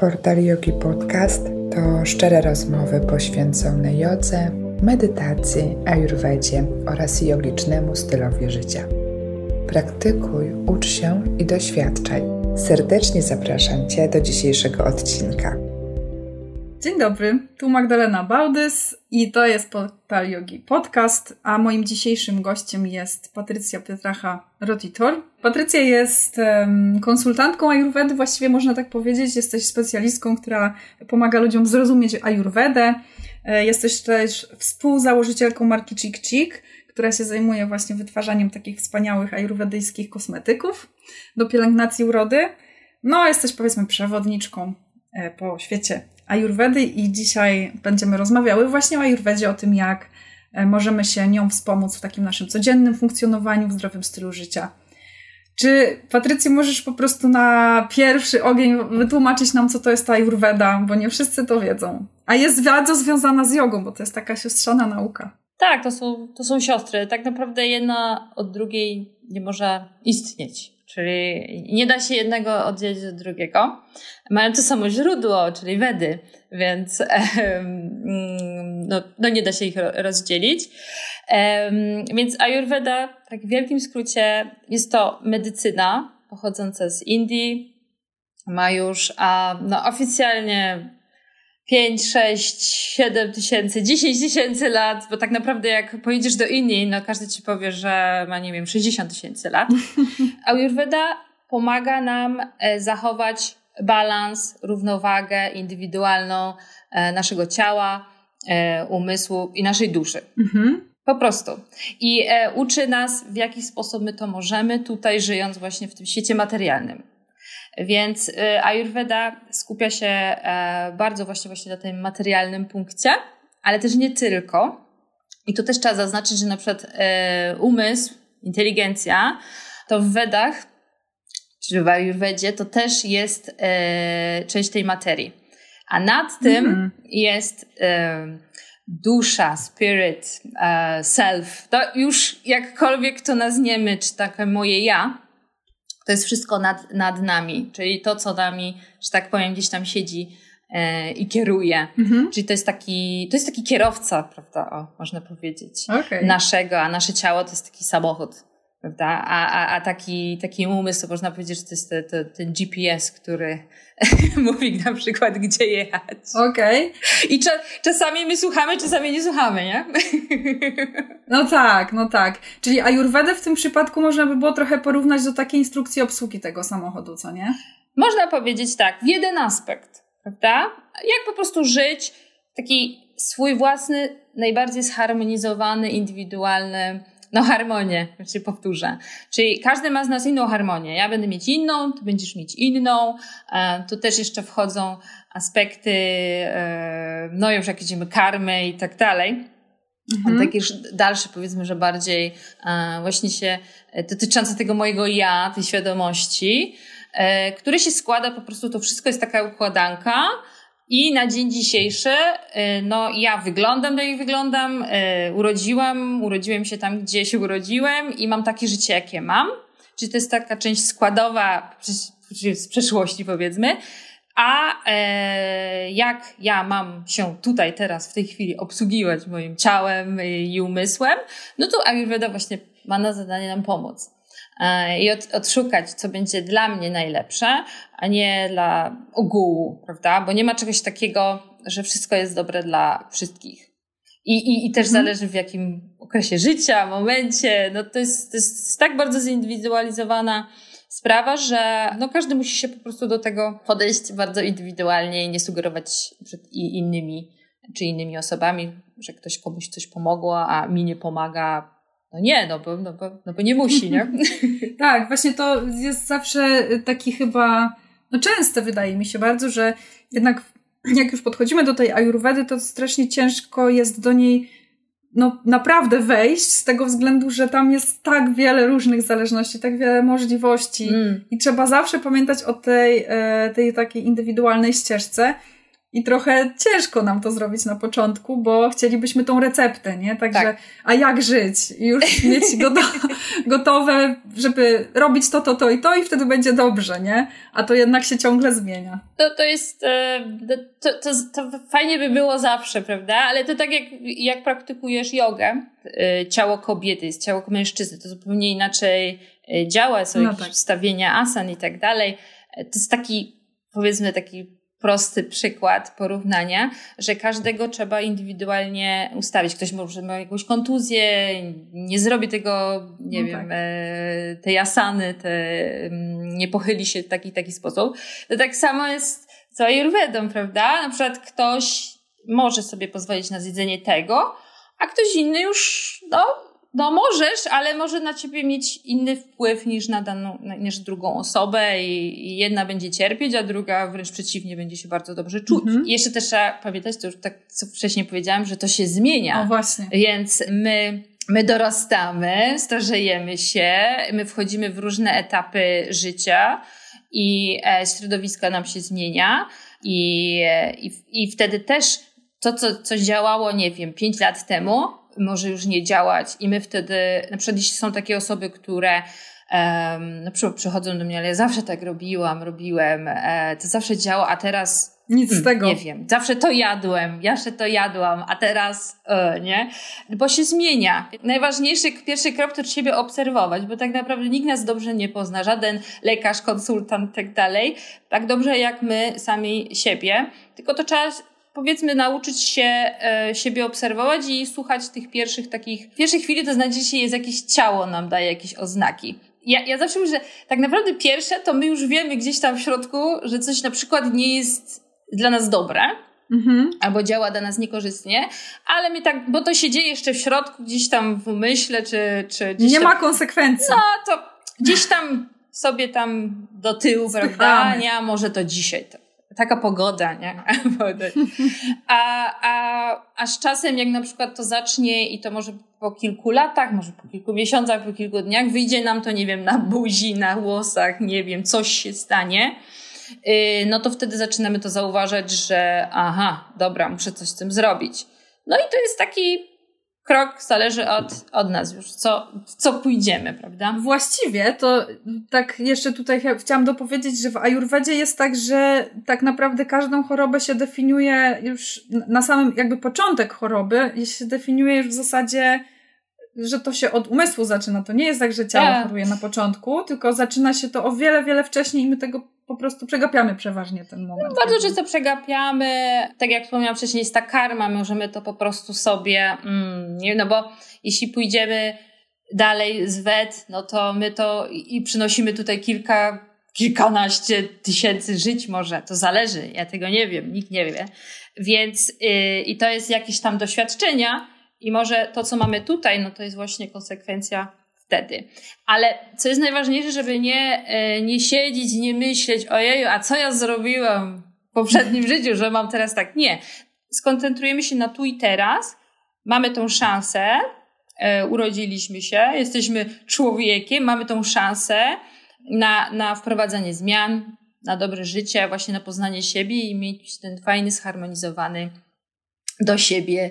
Portal Yogi Podcast to szczere rozmowy poświęcone jodze, medytacji, ayurvedzie oraz jogicznemu stylowi życia. Praktykuj, ucz się i doświadczaj. Serdecznie zapraszam Cię do dzisiejszego odcinka. Dzień dobry, tu Magdalena Bałdys i to jest Portal Yogi Podcast, a moim dzisiejszym gościem jest Patrycja Pietracha Rotitor. Patrycja jest konsultantką Ayurvedy, właściwie można tak powiedzieć. Jesteś specjalistką, która pomaga ludziom zrozumieć Ayurvedę. E, jesteś też współzałożycielką marki Chick Chick, która się zajmuje właśnie wytwarzaniem takich wspaniałych ayurwedyjskich kosmetyków do pielęgnacji urody. No, jesteś powiedzmy przewodniczką e, po świecie Ayurvedy i dzisiaj będziemy rozmawiały właśnie o Ayurvedzie, o tym jak e, możemy się nią wspomóc w takim naszym codziennym funkcjonowaniu, w zdrowym stylu życia. Czy Patrycji możesz po prostu na pierwszy ogień wytłumaczyć nam, co to jest ta Ayurveda, bo nie wszyscy to wiedzą. A jest bardzo związana z jogą, bo to jest taka siostrzana nauka. Tak, to są, to są siostry. Tak naprawdę jedna od drugiej nie może istnieć. Czyli nie da się jednego oddzielić od drugiego. Mają to samo źródło, czyli Wedy, więc no, no nie da się ich rozdzielić. Więc Ayurveda, tak w wielkim skrócie, jest to medycyna pochodząca z Indii. Ma już a, no, oficjalnie 5, 6, 7 tysięcy, 10 tysięcy lat, bo tak naprawdę jak pojedziesz do Indii, no każdy ci powie, że ma, nie wiem, 60 tysięcy lat. Ayurveda pomaga nam e, zachować balans, równowagę indywidualną e, naszego ciała, e, umysłu i naszej duszy. Mhm. Po prostu. I uczy nas, w jaki sposób my to możemy, tutaj żyjąc właśnie w tym świecie materialnym. Więc y, Ayurveda skupia się e, bardzo właśnie, właśnie na tym materialnym punkcie, ale też nie tylko. I tu też trzeba zaznaczyć, że na przykład e, umysł, inteligencja, to w Wedach, czyli w Ayurvedzie, to też jest e, część tej materii. A nad tym mm. jest dusza, spirit, self. To już jakkolwiek to nazniemy, czy takie moje ja, to jest wszystko nad, nad nami, czyli to, co nami, że tak powiem, gdzieś tam siedzi e, i kieruje. Mhm. Czyli to jest taki, to jest taki kierowca, prawda, o, można powiedzieć, okay. naszego, a nasze ciało to jest taki samochód. Prawda? A, a, a taki, taki umysł, można powiedzieć, że to jest te, te, ten GPS, który mówi na przykład, gdzie jechać. Okej. Okay. I cza, czasami my słuchamy, czasami nie słuchamy, nie? no tak, no tak. Czyli Ayurvedę w tym przypadku można by było trochę porównać do takiej instrukcji obsługi tego samochodu, co nie? Można powiedzieć tak, w jeden aspekt, prawda? Jak po prostu żyć taki swój własny, najbardziej zharmonizowany, indywidualny no harmonię, się powtórzę. Czyli każdy ma z nas inną harmonię. Ja będę mieć inną, ty będziesz mieć inną. E, tu też jeszcze wchodzą aspekty, e, no już jak idziemy karmy i tak dalej. Mhm. Takie już dalsze, powiedzmy, że bardziej e, właśnie się dotyczące tego mojego ja, tej świadomości, który się składa po prostu, to wszystko jest taka układanka, i na dzień dzisiejszy, y, no ja wyglądam tak jak wyglądam, y, urodziłam, urodziłem się tam, gdzie się urodziłem i mam takie życie, jakie mam. Czyli to jest taka część składowa z przeszłości, powiedzmy. A e, jak ja mam się tutaj teraz w tej chwili obsługiwać moim ciałem i umysłem, no to Ayurveda właśnie ma na zadanie nam pomóc. E, i od, odszukać, co będzie dla mnie najlepsze, a nie dla ogółu, prawda? Bo nie ma czegoś takiego, że wszystko jest dobre dla wszystkich. I, i, i też mhm. zależy w jakim okresie życia, momencie. No to jest, to jest tak bardzo zindywidualizowana sprawa, że no każdy musi się po prostu do tego podejść bardzo indywidualnie i nie sugerować przed innymi czy innymi osobami, że ktoś komuś coś pomogło, a mi nie pomaga, no nie, no bo, no bo, no bo nie musi, nie? tak, właśnie to jest zawsze taki chyba, no częste wydaje mi się bardzo, że jednak jak już podchodzimy do tej ajurwedy, to strasznie ciężko jest do niej no naprawdę wejść z tego względu, że tam jest tak wiele różnych zależności, tak wiele możliwości mm. i trzeba zawsze pamiętać o tej, e, tej takiej indywidualnej ścieżce. I trochę ciężko nam to zrobić na początku, bo chcielibyśmy tą receptę, nie? Także, tak. a jak żyć? I już mieć gotowe, żeby robić to, to, to i to i wtedy będzie dobrze, nie? A to jednak się ciągle zmienia. To, to jest, e, to, to, to fajnie by było zawsze, prawda? Ale to tak jak, jak praktykujesz jogę, e, ciało kobiety jest ciało mężczyzny, to zupełnie inaczej e, działa, są no jakieś tak. ustawienia asan i tak dalej. To jest taki, powiedzmy, taki prosty przykład porównania, że każdego trzeba indywidualnie ustawić. Ktoś może ma jakąś kontuzję, nie zrobi tego, nie no wiem, tak. E, tej asany, te, mm, nie pochyli się w taki taki sposób. To tak samo jest z Ayurvedą, prawda? Na przykład ktoś może sobie pozwolić na zjedzenie tego, a ktoś inny już, no, no możesz, ale może na ciebie mieć inny wpływ niż na daną, niż drugą osobę i, i jedna będzie cierpieć, a druga wręcz przeciwnie będzie się bardzo dobrze czuć. Mhm. I jeszcze też trzeba pamiętać, to już tak co wcześniej powiedziałam, że to się zmienia. O właśnie. Więc my my dorastamy, starzejemy się, my wchodzimy w różne etapy życia i e, środowisko nam się zmienia i, e, i, i wtedy też to, co, co działało, nie wiem, pięć lat temu, może już nie działać i my wtedy, na przykład jeśli są takie osoby, które um, na przykład przychodzą do mnie, ale ja zawsze tak robiłam, robiłem, e, to zawsze działa, a teraz nic z hmm, tego. Nie wiem. Zawsze to jadłem, zawsze to jadłam, a teraz e, nie? Bo się zmienia. Najważniejszy pierwszy krok to siebie obserwować, bo tak naprawdę nikt nas dobrze nie pozna, żaden lekarz, konsultant tak dalej, tak dobrze jak my sami siebie. Tylko to trzeba powiedzmy nauczyć się e, siebie obserwować i słuchać tych pierwszych takich, w pierwszej chwili to znajdziecie jest jakieś ciało nam daje jakieś oznaki. Ja, ja zawsze mówię, że tak naprawdę pierwsze to my już wiemy gdzieś tam w środku, że coś na przykład nie jest dla nas dobre, Mhm. albo działa dla nas niekorzystnie, ale mi tak, bo to się dzieje jeszcze w środku, gdzieś tam w umyśle, czy, czy gdzieś Nie tam, ma konsekwencji. No, to gdzieś tam sobie tam do tyłu, Spychamy. prawda? Nie, a może to dzisiaj to taka pogoda, nie? A, a, a z czasem, jak na przykład to zacznie i to może po kilku latach, może po kilku miesiącach, po kilku dniach, wyjdzie nam to, nie wiem, na buzi, na włosach, nie wiem, coś się stanie, y, no to wtedy zaczynamy to zauważać, że aha, dobra, muszę coś z tym zrobić. No i to jest taki krok zależy od, od nas już, co, co pójdziemy, prawda? Właściwie to tak jeszcze tutaj chciałam dopowiedzieć, że w Ajurwedzie jest tak, że tak naprawdę każdą chorobę się definiuje już na samym jakby początek choroby, się definiuje już w zasadzie że to się od umysłu zaczyna. To nie jest tak, że ciało yeah. choruje na początku, tylko zaczyna się to o wiele, wiele wcześniej i my tego po prostu przegapiamy przeważnie ten moment. No, bardzo często przegapiamy. Tak jak wspomniałam wcześniej, jest ta karma, możemy to po prostu sobie, mm, nie no bo jeśli pójdziemy dalej z WED, no to my to i przynosimy tutaj kilka kilkanaście tysięcy żyć może, to zależy, ja tego nie wiem, nikt nie wie. Więc yy, i to jest jakieś tam doświadczenia, i może to, co mamy tutaj, no to jest właśnie konsekwencja wtedy. Ale co jest najważniejsze, żeby nie, e, nie siedzieć, nie myśleć, ojeju, a co ja zrobiłam w poprzednim życiu, że mam teraz tak. Nie. Skoncentrujemy się na tu i teraz. Mamy tą szansę, e, urodziliśmy się, jesteśmy człowiekiem, mamy tą szansę na, na wprowadzenie zmian, na dobre życie, właśnie na poznanie siebie i mieć ten fajny, zharmonizowany do siebie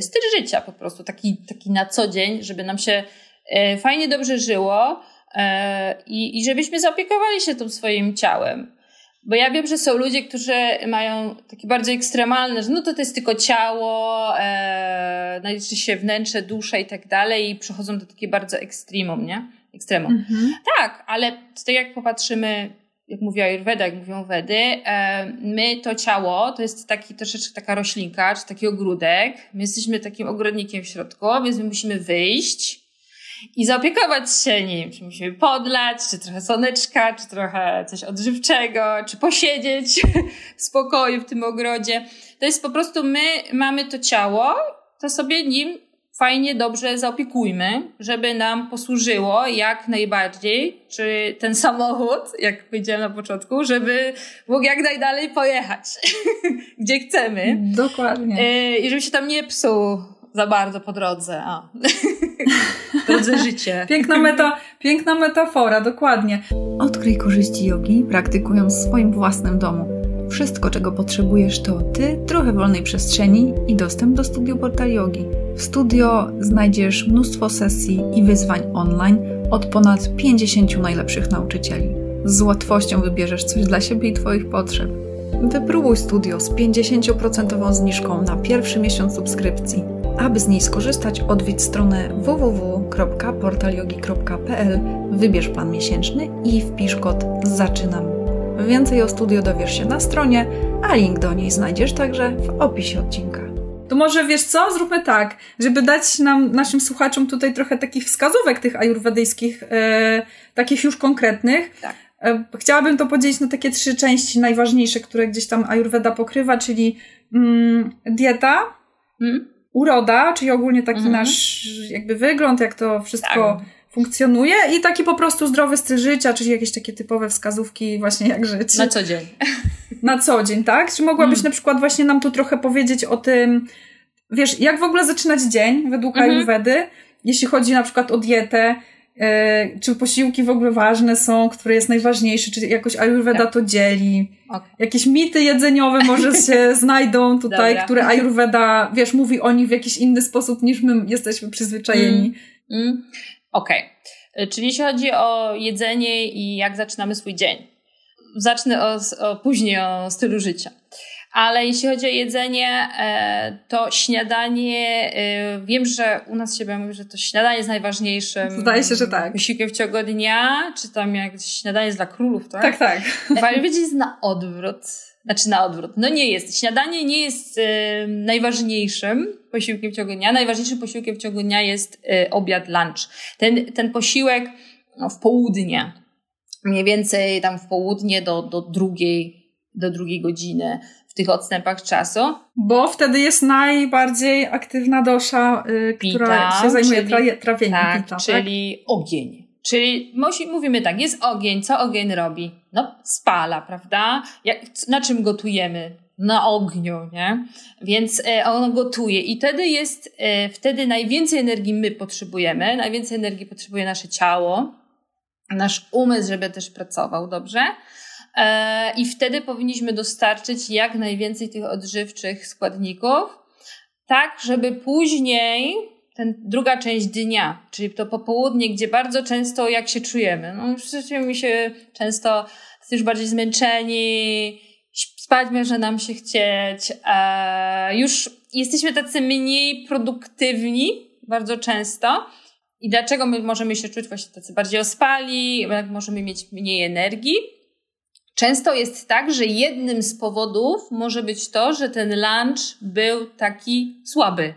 styl życia po prostu, taki, taki na co dzień, żeby nam się e, fajnie, dobrze żyło e, i, i żebyśmy zaopiekowali się tym swoim ciałem. Bo ja wiem, że są ludzie, którzy mają takie bardzo ekstremalne, że no to to jest tylko ciało, e, naliczy się wnętrze, dusza i tak dalej i przechodzą do takiej bardzo ekstremum, nie? Ekstremum. Mhm. Tak, ale tak jak popatrzymy jak mówiła Ayurveda, jak mówią Wedy, e, my to ciało to jest taki troszeczkę taka roślinka, czy taki ogródek. My jesteśmy takim ogrodnikiem w środku, więc my musimy wyjść i zaopiekować się nim. Czy musimy podlać, czy trochę słoneczka, czy trochę coś odżywczego, czy posiedzieć w spokoju w tym ogrodzie. To jest po prostu my mamy to ciało, to sobie nim fajnie, dobrze zaopiekujmy, żeby nam posłużyło jak najbardziej, czy ten samochód, jak powiedziałem na początku, żeby mógł jak najdalej pojechać, gdzie chcemy. Dokładnie. E, I żeby się tam nie psuł za bardzo po drodze. A. drodze życie. Piękna, meta, piękna metafora, dokładnie. Odkryj korzyści jogi, praktykując w swoim własnym domu Wszystko, czego potrzebujesz, to ty, trochę wolnej przestrzeni i dostęp do studio Portal Yogi. W studio znajdziesz mnóstwo sesji i wyzwań online od ponad 50 najlepszych nauczycieli. Z łatwością wybierzesz coś dla siebie i Twoich potrzeb. Wypróbuj studio z 50% zniżką na pierwszy miesiąc subskrypcji. Aby z niej skorzystać, odwiedź stronę www.portalyogi.pl, wybierz plan miesięczny i wpisz kod ZAczynam Więcej o studio dowiesz się na stronie, a link do niej znajdziesz także w opisie odcinka. To może wiesz co? Zróbmy tak, żeby dać nam, naszym słuchaczom tutaj trochę takich wskazówek tych ajurwedyjskich, e, takich już konkretnych. Tak. E, chciałabym to podzielić na takie trzy części najważniejsze, które gdzieś tam ajurweda pokrywa, czyli mm, dieta, mm. uroda, czyli ogólnie taki mm -hmm. nasz jakby wygląd, jak to wszystko tak funkcjonuje i taki po prostu zdrowy styl życia, czyli jakieś takie typowe wskazówki właśnie jak żyć. Na co dzień. Na co dzień, tak? Czy mogłabyś hmm. na przykład właśnie nam tu trochę powiedzieć o tym, wiesz, jak w ogóle zaczynać dzień według mhm. Ayurvedy, jeśli chodzi na przykład o dietę, yy, czy posiłki w ogóle ważne są, które jest najważniejsze, czy jakoś Ayurveda tak. to dzieli. Okay. Jakieś mity jedzeniowe może się znajdą tutaj, Dobra. które Ayurveda, wiesz, mówi o nich w jakiś inny sposób niż my jesteśmy przyzwyczajeni. Mm. Mm. Okej. Okay. Czyli jeśli chodzi o jedzenie i jak zaczynamy swój dzień. Zacznę o, o, później o stylu życia. Ale jeśli chodzi o jedzenie, e, to śniadanie, e, wiem, że u nas się mówi, że to śniadanie jest najważniejszym Zdaje się, że tak. wysiłkiem w ciągu dnia, czy tam jak śniadanie jest dla królów, tak? Tak, tak. W Ayurvedzie jest na odwrót. Znaczy na odwrót. No nie jest. Śniadanie nie jest y, najważniejszym posiłkiem w ciągu dnia. Najważniejszym posiłkiem w ciągu dnia jest y, obiad, lunch. Ten, ten posiłek no, w południe. Mniej więcej tam w południe do, do drugiej, do drugiej godziny w tych odstępach czasu. Bo wtedy jest najbardziej aktywna dosza, y, pita, która się zajmuje czyli, trawieniem tak, pita. Czyli tak? ogień. Czyli mówimy tak, jest ogień, co ogień robi? No, spala, prawda? Jak, na czym gotujemy? Na ogniu, nie? Więc e, on gotuje i wtedy jest, e, wtedy najwięcej energii my potrzebujemy, najwięcej energii potrzebuje nasze ciało, nasz umysł, żeby też pracował dobrze. E, I wtedy powinniśmy dostarczyć jak najwięcej tych odżywczych składników, tak, żeby później ten druga część dnia, czyli to popołudnie, gdzie bardzo często jak się czujemy. No, czujemy się często już bardziej zmęczeni, spać może nam się chcieć, e, już jesteśmy tacy mniej produktywni bardzo często. I dlaczego my możemy się czuć właśnie tacy bardziej ospali, możemy mieć mniej energii? Często jest tak, że jednym z powodów może być to, że ten lunch był taki słaby,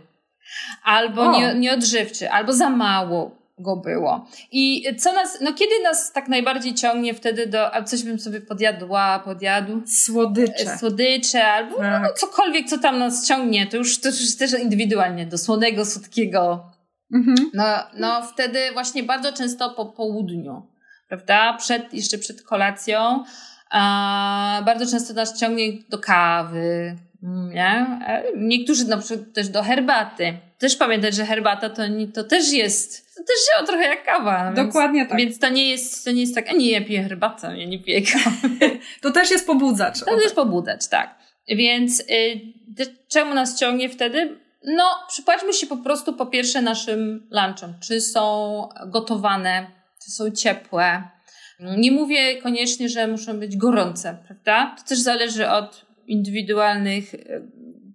albo nie, nieodżywczy, albo za mało go było. I co nas, no kiedy nas tak najbardziej ciągnie wtedy do, a coś bym sobie podjadła, podjadł? Słodycze. Słodycze, albo no, tak. no, cokolwiek, co tam nas ciągnie, to już, to już też indywidualnie, do słonego, słodkiego. Mhm. No, no wtedy właśnie bardzo często po południu, prawda? Przed, jeszcze przed kolacją, a bardzo często nas ciągnie do kawy, nie? E, niektórzy na przykład też do herbaty. Też pamiętać, że herbata to, to też jest, to też działa trochę jak kawa. Dokładnie więc, tak. Więc to nie jest, to nie jest tak, a nie, ja piję herbatę, ja nie piję kawy. to też jest pobudzacz. To też jest pobudzacz, tak. Więc y, czemu nas ciągnie wtedy? No, przypatrzmy się po prostu po pierwsze naszym lunchom. Czy są gotowane, czy są ciepłe. Nie mówię koniecznie, że muszą być gorące, prawda? To też zależy od indywidualnych e,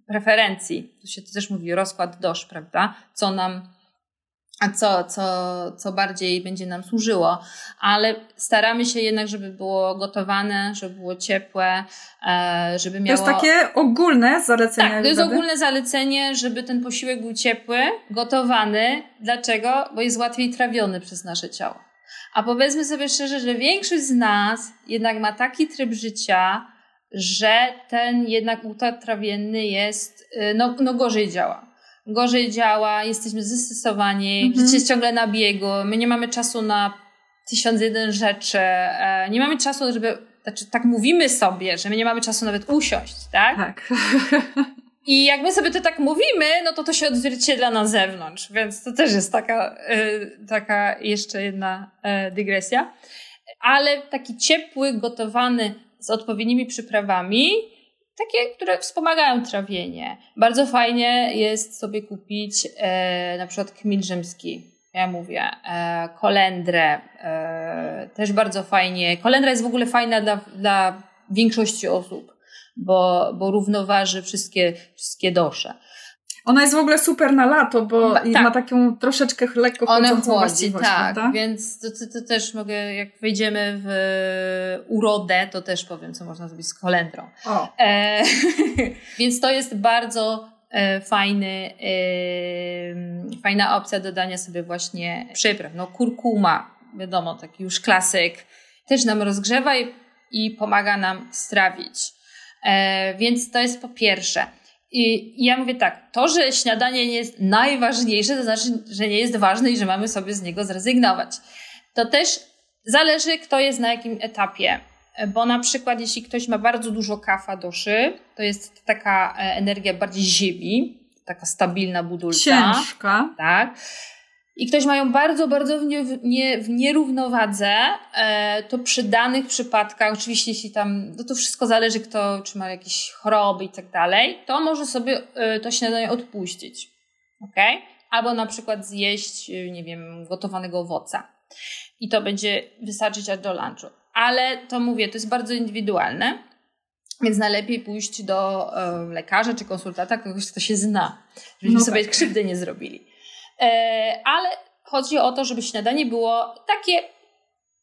preferencji. Tu się też mówi rozkład dosz, prawda? Co nam a co, co, co bardziej będzie nam służyło, ale staramy się jednak, żeby było gotowane, żeby było ciepłe, e, żeby miało... To jest takie ogólne zalecenie. Tak, to jest ogólne zalecenie, żeby ten posiłek był ciepły, gotowany. Dlaczego? Bo jest łatwiej trawiony przez nasze ciało. A powiedzmy sobie szczerze, że większość z nas jednak ma taki tryb życia, że ten jednak układ trawienny jest, y, no, no gorzej działa. Gorzej działa, jesteśmy zestresowani, mhm. życie jest ciągle na biegu, my nie mamy czasu na tysiąc jeden rzeczy, e, nie mamy czasu, żeby, znaczy tak mówimy sobie, że my nie mamy czasu nawet usiąść, tak? Tak. I jak my sobie to tak mówimy, no to to się odzwierciedla na zewnątrz, więc to też jest taka, y, taka jeszcze jedna e, dygresja. Ale taki ciepły, gotowany z odpowiednimi przyprawami, takie, które wspomagają trawienie. Bardzo fajnie jest sobie kupić e, na przykład kmin rzymski. Ja mówię, e, kolendrę, e, też bardzo fajnie. Kolendra jest w ogóle fajna dla, dla większości osób, bo, bo równoważy wszystkie, wszystkie dosze. Ona jest w ogóle super na lato, bo ma, tak. ma taką troszeczkę lekko One właściwość, tak, prawda? więc to, to, to, też mogę, jak wejdziemy w urodę, to też powiem, co można zrobić z kolendrą. E, więc to jest bardzo e, fajny, e, fajna opcja dodania sobie właśnie przypraw. No kurkuma, wiadomo, taki już klasyk, też nam rozgrzewa i, i pomaga nam strawić. E, więc to jest po pierwsze. I ja mówię tak, to, że śniadanie nie jest najważniejsze, to znaczy, że nie jest ważne i że mamy sobie z niego zrezygnować. To też zależy, kto jest na jakim etapie. Bo na przykład, jeśli ktoś ma bardzo dużo kafa doszy, to jest taka e, energia bardziej ziemi, taka stabilna budulca. Ciężka. Tak i ktoś mają bardzo, bardzo w, nie, w, nie, w nierównowadze, e, to przy danych przypadkach, oczywiście jeśli tam, no to wszystko zależy kto, czy ma jakieś choroby i tak dalej, to może sobie e, to śniadanie odpuścić. ok? Albo na przykład zjeść, e, nie wiem, gotowanego owoca. I to będzie wystarczyć aż do lunchu. Ale to mówię, to jest bardzo indywidualne. Więc najlepiej pójść do e, lekarza czy konsultanta, kogoś, kto się zna, żebyśmy no sobie tak. krzywdy nie zrobili. E, ale chodzi o to, żeby śniadanie było takie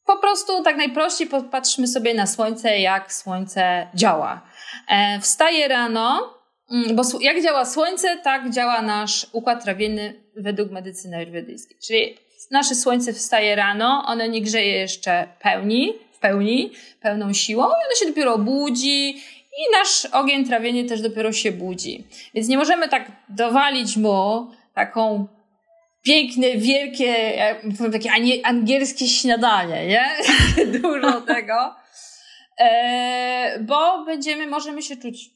po prostu tak najprościej popatrzmy sobie na słońce, jak słońce działa. E, wstaje rano, mm, bo jak działa słońce, tak działa nasz układ trawienny według medycyny ayurvedyjskiej. Czyli nasze słońce wstaje rano, ono nie grzeje jeszcze pełni, w pełni, pełną siłą i ono się dopiero budzi i nasz ogień trawienny też dopiero się budzi. Więc nie możemy tak dowalić mu taką piękne, wielkie, takie angielskie śniadanie, nie? Dużo tego. E, bo będziemy, możemy się czuć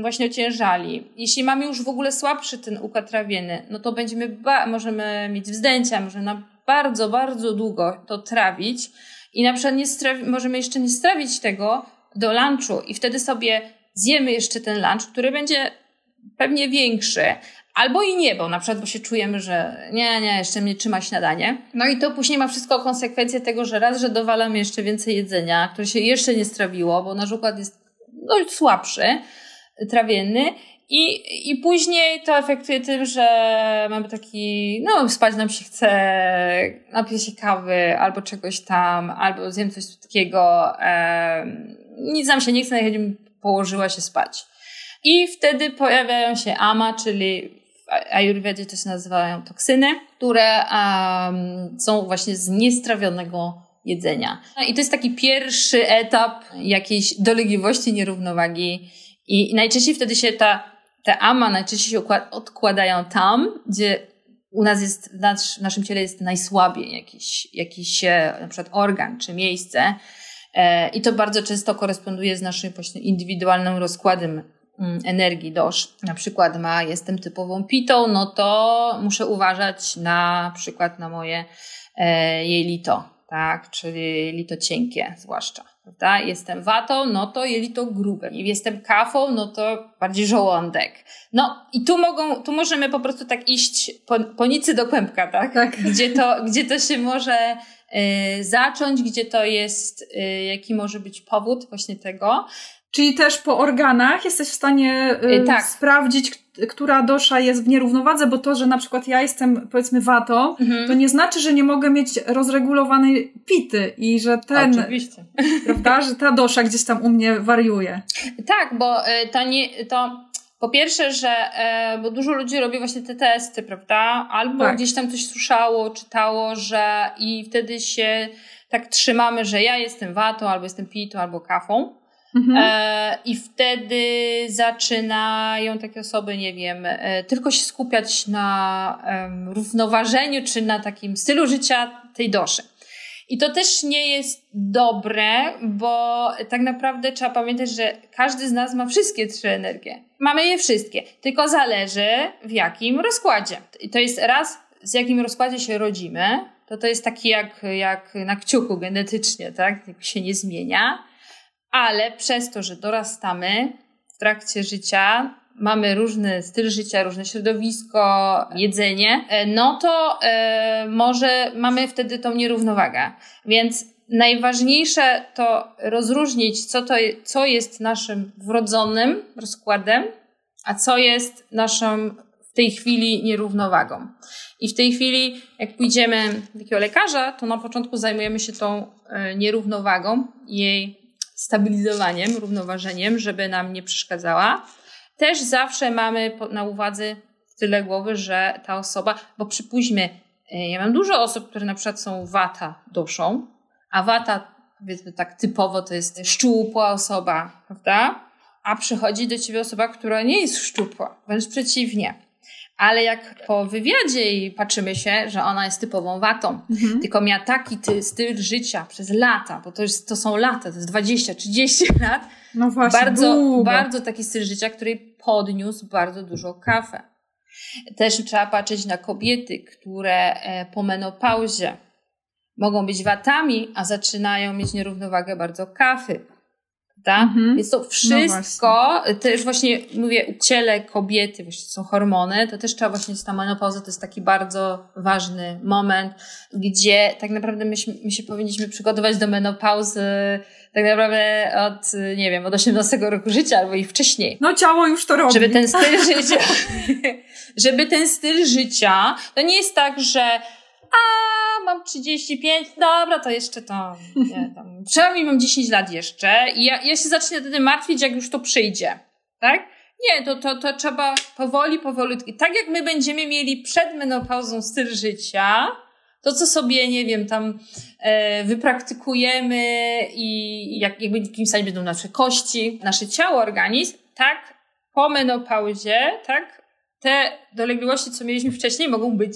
właśnie ociężali. Jeśli mamy już w ogóle słabszy ten układ trawienny, no to będziemy, ba- możemy mieć wzdęcia, możemy na bardzo, bardzo długo to trawić i na przykład nie strawi- możemy jeszcze nie strawić tego do lunchu i wtedy sobie zjemy jeszcze ten lunch, który będzie pewnie większy, Albo i nie, bo na przykład bo się czujemy, że nie, nie, jeszcze mnie trzyma śniadanie. No i to później ma wszystko konsekwencje tego, że raz, że dowalamy jeszcze więcej jedzenia, które się jeszcze nie strawiło, bo nasz układ jest dość słabszy, trawienny. I, I później to efektuje tym, że mamy taki, no spać nam się chce, napiję się kawy albo czegoś tam, albo zjem coś takiego, e, nic nam się nie chce, najchętniej położyła się spać. I wtedy pojawiają się ama, czyli ajurwedzie to się nazywają toksyny, które um, są właśnie z niestrawionego jedzenia. No I to jest taki pierwszy etap jakiejś dolegliwości, nierównowagi i najczęściej wtedy się ta, te ama najczęściej się odkładają tam, gdzie u nas jest, w, w naszym ciele jest najsłabiej jakiś, jakiś na przykład organ czy miejsce. E, I to bardzo często koresponduje z naszym indywidualnym rozkładem energii dosz, na przykład ma jestem typową pitą, no to muszę uważać na przykład na moje e, jelito, tak, czyli lito cienkie zwłaszcza. Prawda? Jestem watą, no to jelito grube. Jestem kafą, no to bardziej żołądek. No i tu mogą, tu możemy po prostu tak iść po, po nicy do kłębka, tak? tak. Gdzie, to, gdzie to się może y, zacząć, gdzie to jest, y, jaki może być powód właśnie tego. Czyli też po organach jesteś w stanie y, tak. sprawdzić, która dosza jest w nierównowadze, bo to, że na przykład ja jestem powiedzmy wato, mhm. to nie znaczy, że nie mogę mieć rozregulowanej pity i że ten, Oczywiście. prawda, że ta dosza gdzieś tam u mnie wariuje. Tak, bo y, to nie, to po pierwsze, że e, bo dużo ludzi robi właśnie te testy, prawda? Albo tak. gdzieś tam coś słyszało, czytało, że i wtedy się tak trzymamy, że ja jestem watą, albo jestem pitą, albo kafą. Mhm. E, I wtedy zaczynają takie osoby, nie wiem, e, tylko się skupiać na e, równoważeniu czy na takim stylu życia tej doszy. I to też nie jest dobre, bo tak naprawdę trzeba pamiętać, że każdy z nas ma wszystkie trzy energie. Mamy je wszystkie, tylko zależy w jakim rozkładzie. I to jest raz, z jakim rozkładzie się rodzimy, to to jest taki jak, jak na kciuku genetycznie, tak? Się nie zmienia ale przez to, że dorastamy w trakcie życia, mamy różny styl życia, różne środowisko, jedzenie, e, no to e, może mamy wtedy tą nierównowagę. Więc najważniejsze to rozróżnić, co, to, co jest naszym wrodzonym rozkładem, a co jest naszą w tej chwili nierównowagą. I w tej chwili, jak pójdziemy do takiego lekarza, to na początku zajmujemy się tą e, nierównowagą, jej stabilizowaniem, równoważeniem, żeby nam nie przeszkadzała. Też zawsze mamy na uwadze tyle głowy, że ta osoba, bo przypuśćmy, e, ja mam dużo osób, które na przykład są wata doszą, a wata, powiedzmy tak typowo, to jest szczupła osoba, prawda? A przychodzi do ciebie osoba, która nie jest szczupła, wręcz przeciwnie. Ale jak po wywiadzie i patrzymy się, że ona jest typową watą, mhm. tylko miała taki ty, styl życia przez lata, bo to, jest, to są lata, to jest 20-30 lat. No właśnie, bardzo, bardzo taki styl życia, który podniósł bardzo dużo kawę. Też trzeba patrzeć na kobiety, które e, po menopauzie mogą być watami, a zaczynają mieć nierównowagę bardzo kafy. Tak? Mhm. Więc to no wszystko, no też właśnie mówię, u ciele kobiety właśnie są hormony, to też trzeba właśnie ta menopauza, to jest taki bardzo ważny moment, gdzie tak naprawdę my, my się powinniśmy przygotować do menopauzy tak naprawdę od, nie wiem, od 18 roku życia albo i wcześniej. No ciało już to robi. Żeby ten styl życia, żeby ten styl życia, to nie jest tak, że a mam 35, dobra, to jeszcze to, nie, tam, przynajmniej mam 10 lat jeszcze i ja, ja się zacznę wtedy martwić, jak już to przyjdzie, tak? Nie, to, to, to trzeba powoli, powolutku. Tak jak my będziemy mieli przed menopauzą styl życia, to co sobie, nie wiem, tam e, wypraktykujemy i jak, jakby jakimś stanie będą nasze kości, nasze ciało, organizm, tak po menopauzie, tak te dolegliwości, co mieliśmy wcześniej, mogą być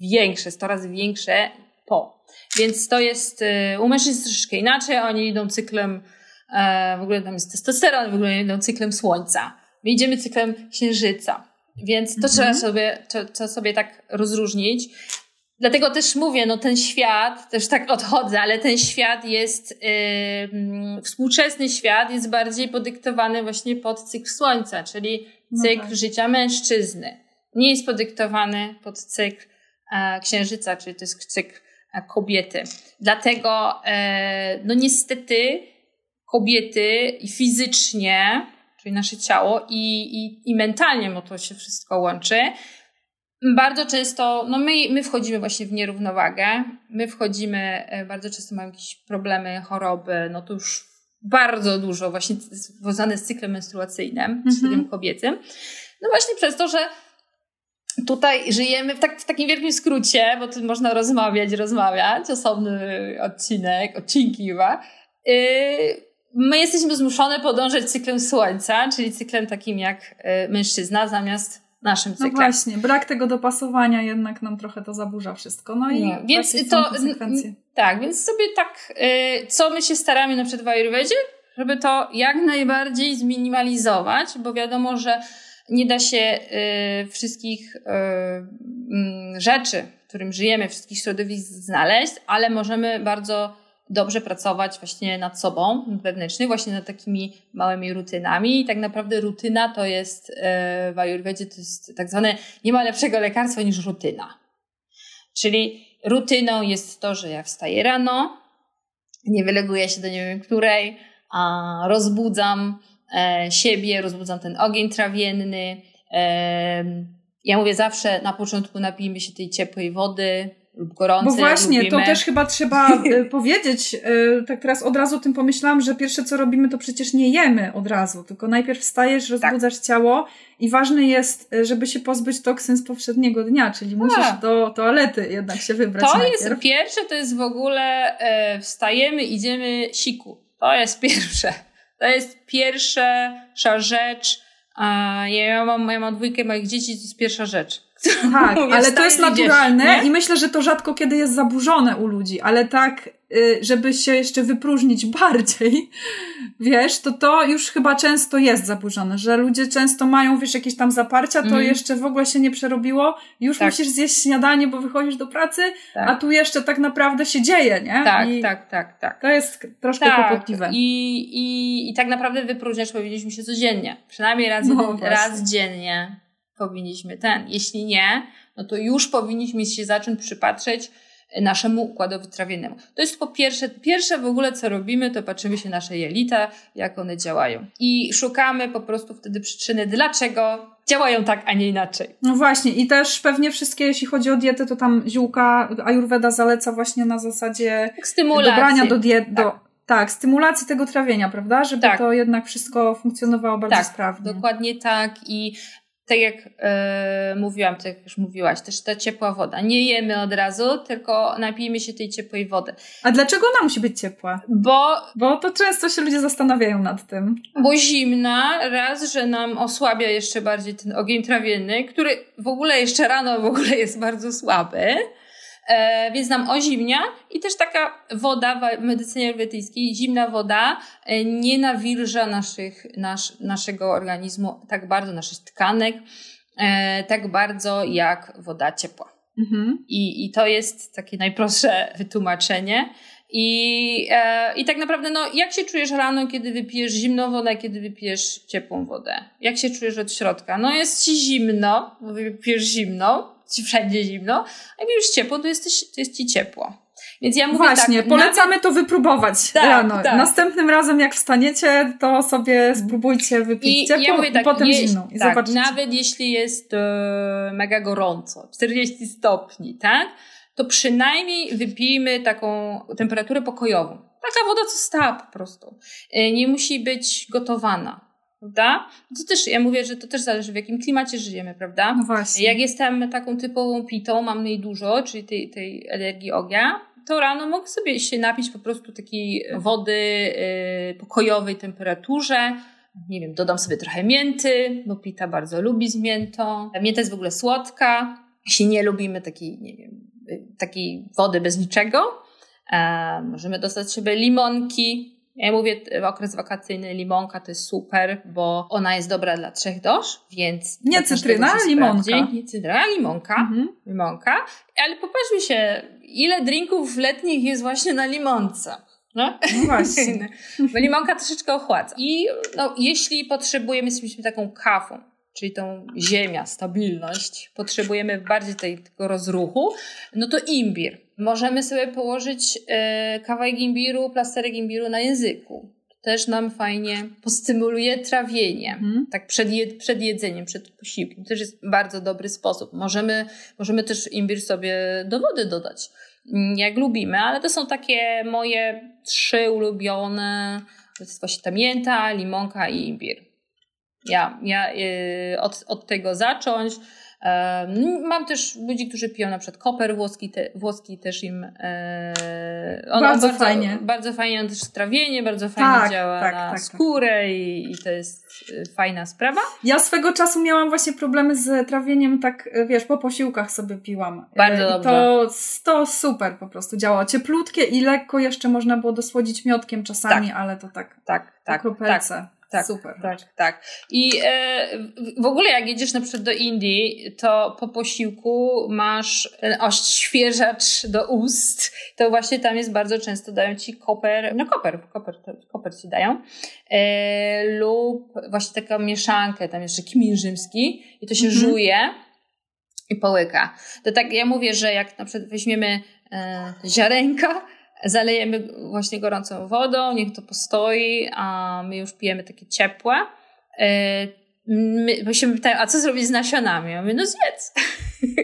większe, 100 razy większe po. Więc to jest, y, u mężczyzn troszeczkę inaczej, oni idą cyklem, e, w ogóle tam jest testosteron, w ogóle idą cyklem słońca. My idziemy cyklem księżyca. Więc to mhm. trzeba sobie, to, to sobie tak rozróżnić. Dlatego też mówię, no ten świat, też tak odchodzę, ale ten świat jest, yy, współczesny świat jest bardziej podyktowany właśnie pod cykl słońca, czyli no cykl no tak. życia mężczyzny. Nie jest podyktowany pod cykl księżyca, czyli to jest cykl e, kobiety. Dlatego, e, no niestety, kobiety fizycznie, czyli nasze ciało, i, i, i mentalnie, bo to się wszystko łączy, bardzo często, no my, my wchodzimy właśnie w nierównowagę, my wchodzimy, bardzo często mamy jakieś problemy, choroby, no to już bardzo dużo właśnie związane z cyklem menstruacyjnym, mm -hmm. z cyklem kobiecym. No właśnie przez to, że tutaj żyjemy w, tak, w takim wielkim skrócie, bo tu można rozmawiać, rozmawiać, osobny odcinek, odcinki chyba. Yy, my jesteśmy zmuszone podążać cyklem słońca, czyli cyklem takim jak yy, mężczyzna, zamiast naszym no cyklem. No właśnie, brak tego dopasowania jednak nam trochę to zaburza wszystko. No i no, więc to Tak, więc sobie tak, yy, co my się staramy na przykład w Ayurvedzie, żeby to jak najbardziej zminimalizować, bo wiadomo, że nie da się y, wszystkich y, y, rzeczy, w którym żyjemy, wszystkich środowisk znaleźć, ale możemy bardzo dobrze pracować właśnie nad sobą wewnętrznie, właśnie nad takimi małymi rutynami. I tak naprawdę rutyna to jest y, w Ayurvedzie to jest tak zwane, nie ma lepszego lekarstwa niż rutyna. Czyli rutyną jest to, że ja wstaję rano, nie wyleguję się do nie wiem której, a rozbudzam siebie, rozbudzam ten ogień trawienny. E, ja mówię zawsze na początku napijmy się tej ciepłej wody, lub gorącej. Bo właśnie, lubimy. to też chyba trzeba e, powiedzieć. Tak teraz od razu o tym pomyślałam, że pierwsze co robimy, to przecież nie jemy od razu, tylko najpierw wstajesz, tak. rozbudzasz tak. ciało i ważne jest, żeby się pozbyć toksyn z poprzedniego dnia, czyli musisz do toalety jednak się wybrać. To najpierw. jest pierwsze, to jest w ogóle e, wstajemy, idziemy siku. To jest pierwsze. To jest pierwsza rzecz. Ja mam, ja mam dwójkę moich dzieci, to jest pierwsza rzecz. Tak, ale to jest naturalne i myślę, że to rzadko kiedy jest zaburzone u ludzi, ale tak, y, żeby się jeszcze wypróżnić bardziej, wiesz, to to już chyba często jest zaburzone, że ludzie często mają, wiesz, jakieś tam zaparcia, to mm. jeszcze w ogóle się nie przerobiło, już tak. musisz zjeść śniadanie, bo wychodzisz do pracy, tak. a tu jeszcze tak naprawdę się dzieje, nie? Tak, I tak, tak, tak. To jest troszkę tak. kłopotliwe. I, i, I tak naprawdę wypróżniać powinniśmy się codziennie, przynajmniej raz, no, raz dziennie powinniśmy ten. Jeśli nie, no to już powinniśmy się zacząć przypatrzeć naszemu układowi trawiennemu. To jest po pierwsze, pierwsze w ogóle co robimy, to patrzymy się nasze jelita, jak one działają. I szukamy po prostu wtedy przyczyny, dlaczego działają tak, a nie inaczej. No właśnie i też pewnie wszystkie, jeśli chodzi o dietę, to tam ziółka Ayurveda zaleca właśnie na zasadzie Stymulacji. dobrania do diet, tak. do, tak, stymulacji tego trawienia, prawda? Żeby tak. to jednak wszystko funkcjonowało bardzo tak, sprawnie. Dokładnie tak i tak jak yy, mówiłam, tak jak już mówiłaś, też ta ciepła woda. Nie jemy od razu, tylko napijmy się tej ciepłej wody. A dlaczego ona musi być ciepła? Bo, bo to często się ludzie zastanawiają nad tym. Bo zimna, raz, że nam osłabia jeszcze bardziej ten ogień trawienny, który w ogóle jeszcze rano w ogóle jest bardzo słaby. E, więc nam oziwnia i też taka woda w medycynie ayurwedyjskiej, zimna woda e, nie nawilża naszych, nasz, naszego organizmu tak bardzo, naszych tkanek, e, tak bardzo jak woda ciepła. Mhm. I, I to jest takie najprostsze wytłumaczenie. I, e, I tak naprawdę, no, jak się czujesz rano, kiedy wypijesz zimną wodę, kiedy wypijesz ciepłą wodę? Jak się czujesz od środka? No, jest ci zimno, bo wypijesz zimną, ci wszędzie zimno, a jak już ciepło, to, jesteś, to jest ci ciepło. Więc ja mówię Właśnie, tak, polecamy nawet... to wypróbować tak, rano. Tak. Następnym razem, jak wstaniecie, to sobie spróbujcie wypić I ciepło ja mówię tak, i potem je, zimną. I tak, zobaczycie. Nawet jeśli jest e, mega gorąco, 40 stopni, tak? To przynajmniej wypijmy taką temperaturę pokojową. Taka woda, co stała po prostu. E, nie musi być gotowana prawda? To też, ja mówię, że to też zależy w jakim klimacie żyjemy, prawda? No właśnie. Jak jestem taką typową pitą, mam jej dużo, czyli tej, tej energii ognia, to rano mogę sobie się napić po prostu takiej wody yy, pokojowej temperaturze, nie wiem, dodam sobie trochę mięty, bo pita bardzo lubi z miętą. Mięta jest w ogóle słodka. Jeśli nie lubimy takiej, nie wiem, y, takiej wody bez niczego, e, możemy dostać sobie limonki, ja mówię, okres wakacyjny limonka to jest super, bo ona jest dobra dla trzech dosz, więc... Nie cytryna, limonka. Nie cytryna, limonka. Mhm. Limonka. Ale popatrzmy się, ile drinków letnich jest właśnie na limonce. No, no właśnie. bo limonka troszeczkę ochładza. I no, jeśli potrzebujemy, jesteśmy taką kawą, czyli tą ziemia, stabilność, potrzebujemy bardziej tej, tego rozruchu, no to imbir. Możemy sobie położyć e, kawałek imbiru, plasterek imbiru na języku. To też nam fajnie postymuluje trawienie, hmm. tak przed, jed, przed jedzeniem, przed posiłkiem. To też jest bardzo dobry sposób. Możemy, możemy też imbir sobie do wody dodać, mm, jak lubimy, ale to są takie moje trzy ulubione, to jest właśnie ta mięta, limonka i imbir. Ja, ja y, od, od tego zacząć. Mam też ludzi, którzy piją na przykład koper włoski, te, włoski też im. E, on, bardzo, fajnie. Bardzo fajnie, on też trawienie, bardzo fajnie tak, działa tak, na tak, skórę i, i, to jest e, fajna sprawa. Ja swego czasu miałam właśnie problemy z trawieniem, tak e, wiesz, po posiłkach sobie piłam. Bardzo dobrze. To, to super po prostu działało. Cieplutkie i lekko jeszcze można było dosłodzić miodkiem czasami, tak. ale to tak. Tak, tak. tak. Tak, Super. Tak, tak. I e, w ogóle jak jedziesz na przykład do Indii, to po posiłku masz oświeżacz do ust. To właśnie tam jest bardzo często dają ci koper, no koper, koper, koper ci dają. E, lub właśnie taką mieszankę, tam jeszcze kimin rzymski i to się mhm. żuje i połyka. To tak ja mówię, że jak na przykład weźmiemy e, ziarenka, zalejemy właśnie gorącą wodą, niech to postoi, a my już pijemy takie ciepłe. E, my, bo się pytają, a co zrobić z nasionami? Ja mówię, no zjedz.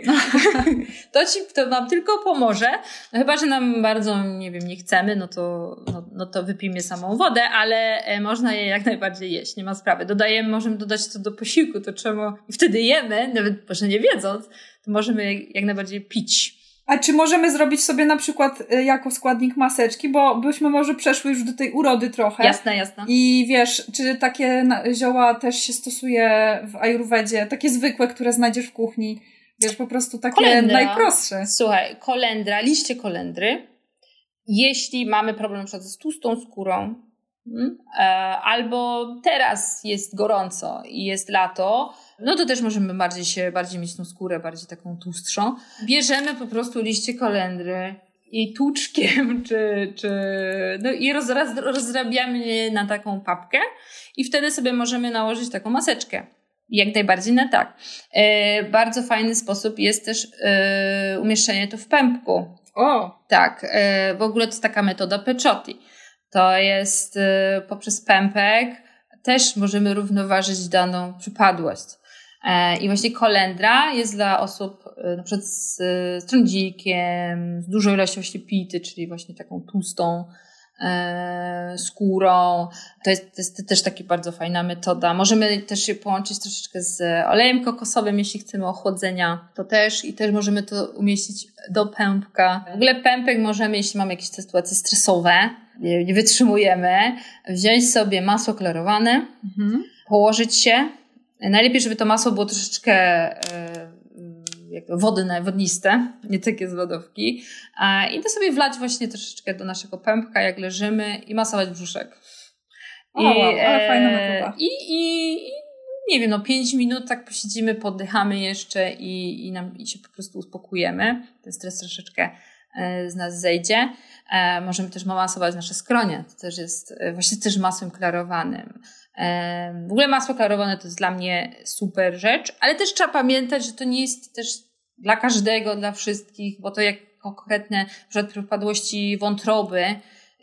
to ci to nam tylko pomoże. No chyba, że nam bardzo, nie wiem, nie chcemy, no to, no, no to wypijmy samą wodę, ale e, można je jak najbardziej jeść, nie ma sprawy. Dodajemy, możemy dodać to do posiłku, to czemu i wtedy jemy, nawet może nie wiedząc, to możemy jak najbardziej pić a czy możemy zrobić sobie na przykład y, jako składnik maseczki, bo byśmy może przeszły już do tej urody trochę. Jasne, jasne. I wiesz, czy takie zioła też się stosuje w ajurwedzie, takie zwykłe, które znajdziesz w kuchni, Wiesz, po prostu takie kolendra. najprostsze. Słuchaj, kolendra, liście kolendry. Jeśli mamy problem na z tłustą skórą, hmm, e, albo teraz jest gorąco i jest lato, no to też możemy bardziej się, bardziej mieć tą skórę, bardziej taką tłustszą. Bierzemy po prostu liście kolendry i tłuczkiem, czy, czy no i roz, rozrabiamy je na taką papkę i wtedy sobie możemy nałożyć taką maseczkę. Jak najbardziej na tak. E, bardzo fajny sposób jest też e, umieszczenie to w pępku. O! Tak, e, w ogóle to jest taka metoda Peciotti. To jest e, poprzez pępek też możemy równoważyć daną przypadłość. E, I właśnie kolendra jest dla osób e, na przykład z, z trądzikiem, z dużą ilością ślepity, czyli właśnie taką tłustą e, skórą. To jest, to jest też taka bardzo fajna metoda. Możemy też je połączyć troszeczkę z olejem kokosowym, jeśli chcemy ochłodzenia, to też i też możemy to umieścić do pępka. W ogóle pępek możemy, jeśli mamy jakieś sytuacje stresowe, nie, nie wytrzymujemy, wziąć sobie masło klarowane, mhm. położyć się Najlepiej, żeby to masło było troszeczkę e, wodne, wodniste, nie takie z lodówki. I to sobie wlać właśnie troszeczkę do naszego pępka, jak leżymy i masować brzuszek. I, o, wow, ale fajna metoda. I, i, i nie wiem, no 5 minut tak posiedzimy, poddychamy jeszcze i, i, nam, i się po prostu uspokojemy. Ten stres troszeczkę e, z nas zejdzie. E, możemy też masować nasze skronie. To też jest właśnie też masłem klarowanym. W ogóle masło klarowane to jest dla mnie super rzecz, ale też trzeba pamiętać, że to nie jest też dla każdego, dla wszystkich, bo to jak konkretne, przykład przypadłości wątroby,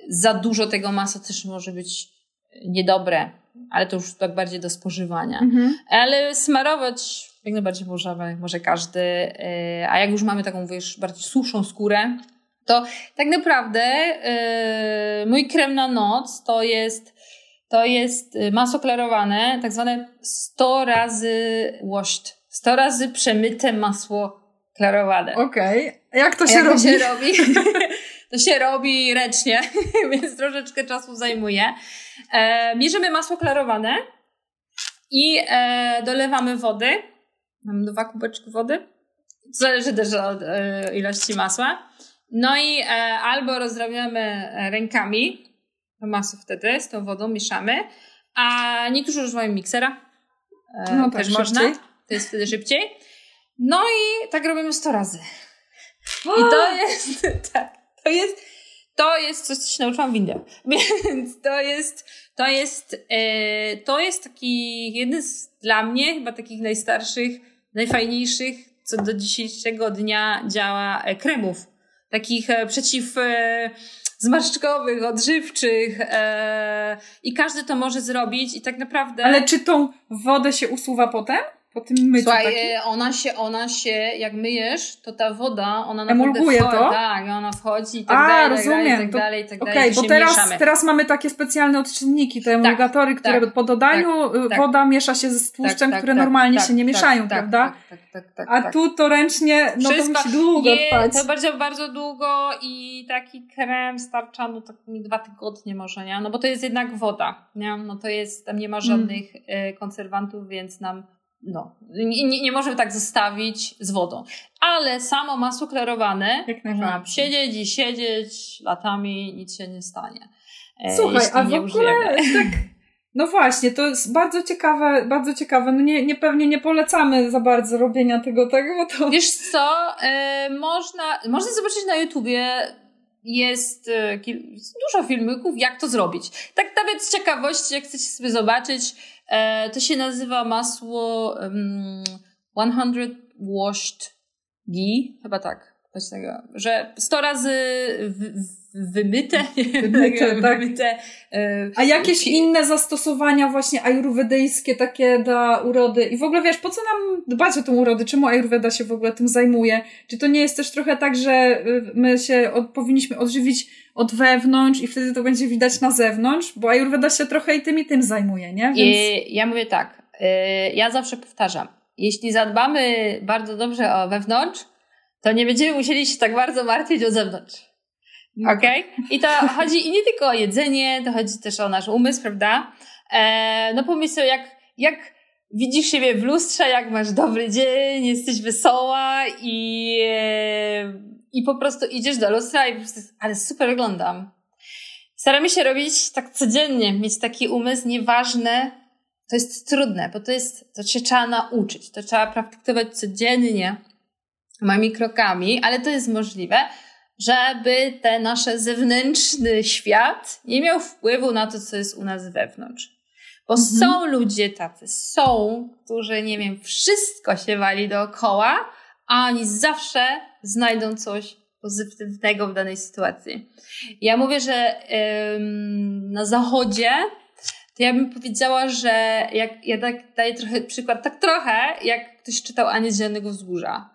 za dużo tego masła też może być niedobre, ale to już tak bardziej do spożywania. Mhm. Ale smarować jak najbardziej możemy, może każdy, e, a jak już mamy taką, wiesz, bardziej suszą skórę, to tak naprawdę yy, mój krem na noc to jest to jest y, masło klarowane, tak zwane 100 razy washed. 100 razy przemyte masło klarowane. Okej. Okay. Jak to się Jak robi? To się robi? to się robi ręcznie, więc troszeczkę czasu zajmuje. E, bierzemy masło klarowane i e, dolewamy wody. Mam dwa kubeczki wody. Zależy też od e, ilości masła. No i e, albo rozrabiamy rękami, masę wtedy z tą wodą mieszamy, a niektórzy używają miksera. E, no tak, też szybciej. można. To jest wtedy szybciej. No i tak robimy 100 razy. I to jest, tak, to jest, to jest coś, co się nauczyłam w Indiach. Więc to jest, to jest, e, to jest taki jeden z dla mnie chyba takich najstarszych, najfajniejszych, co do dzisiejszego dnia działa e, kremów. Takich e, przeciw e, zmarszczkowych, odżywczych e, i każdy to może zrobić i tak naprawdę... Ale czy tą wodę się usuwa potem? Po tym myciu Słuchaj, takim? E, ona się, ona się, jak myjesz, to ta woda, ona Emulguje wchodzi, to? Tak, ona wchodzi i tak A, dalej, rozumiem. tak dalej, i tak dalej. Okej, okay, bo teraz, teraz mamy takie specjalne odczynniki, te tak, emulgatory, tak, które tak, po dodaniu tak, y, tak. woda miesza się ze tłuszczem, tak, które normalnie się nie mieszają, prawda? Tak, tak, tak, A tu to ręcznie, no Wszystko to musi długo je, trwać. To bardzo, bardzo długo i taki krem starcza, no tak mi dwa tygodnie może, nie? No bo to jest jednak woda, nie? No to jest, tam nie ma mm. żadnych mm. konserwantów, więc nam no, nie, nie możemy tak zostawić z wodą. Ale samo masło klarowane można siedzieć i siedzieć latami, nic się nie stanie. E, Słuchaj, a w ogóle tak, no właśnie, to jest bardzo ciekawe, bardzo ciekawe. No nie, nie pewnie nie polecamy za bardzo robienia tego, tak? Bo to... Wiesz co, e, można, można zobaczyć na YouTubie jest e, dużo filmików, jak to zrobić. Tak nawet z ciekawości, jak chcecie sobie zobaczyć, to się nazywa masło um, 100 washed ghee, chyba tak. Coś tego, że 100 razy w, w, wymyte, wymyte, tak. wymyte e, A jakieś inne zastosowania właśnie ajurwedyjskie takie dla urody i w ogóle wiesz, po co nam dbać o tą urodę? Czemu ajurweda się w ogóle tym zajmuje? Czy to nie jest też trochę tak, że y, my się od, powinniśmy odżywić od wewnątrz i wtedy to będzie widać na zewnątrz, bo Ayurveda się trochę i tym i tym zajmuje, nie? Więc... I ja mówię tak, y, ja zawsze powtarzam, jeśli zadbamy bardzo dobrze o wewnątrz, to nie będziemy musieli się tak bardzo martwić o zewnątrz. No. Okej? Okay? I to chodzi i nie tylko o jedzenie, to chodzi też o nasz umysł, prawda? E, no pomyśl sobie, jak, jak widzisz siebie w lustrze, jak masz dobry dzień, jesteś wesoła i, e, i po prostu idziesz do lustra i po prostu, ale super wyglądam. Staramy się robić tak codziennie, mieć taki umysł, nieważne, to jest trudne, bo to jest, to się trzeba nauczyć, to trzeba praktykować codziennie, małymi krokami, ale to jest możliwe, żeby ten nasz zewnętrzny świat nie miał wpływu na to, co jest u nas wewnątrz. Bo mhm. są ludzie tacy, są, którzy, nie wiem, wszystko się wali dookoła, a oni zawsze znajdą coś pozytywnego w danej sytuacji. Ja mówię, że ym, na zachodzie to ja bym powiedziała, że jak ja tak daję trochę przykład, tak trochę, jak ktoś czytał Anię z Zielonego Wzgórza.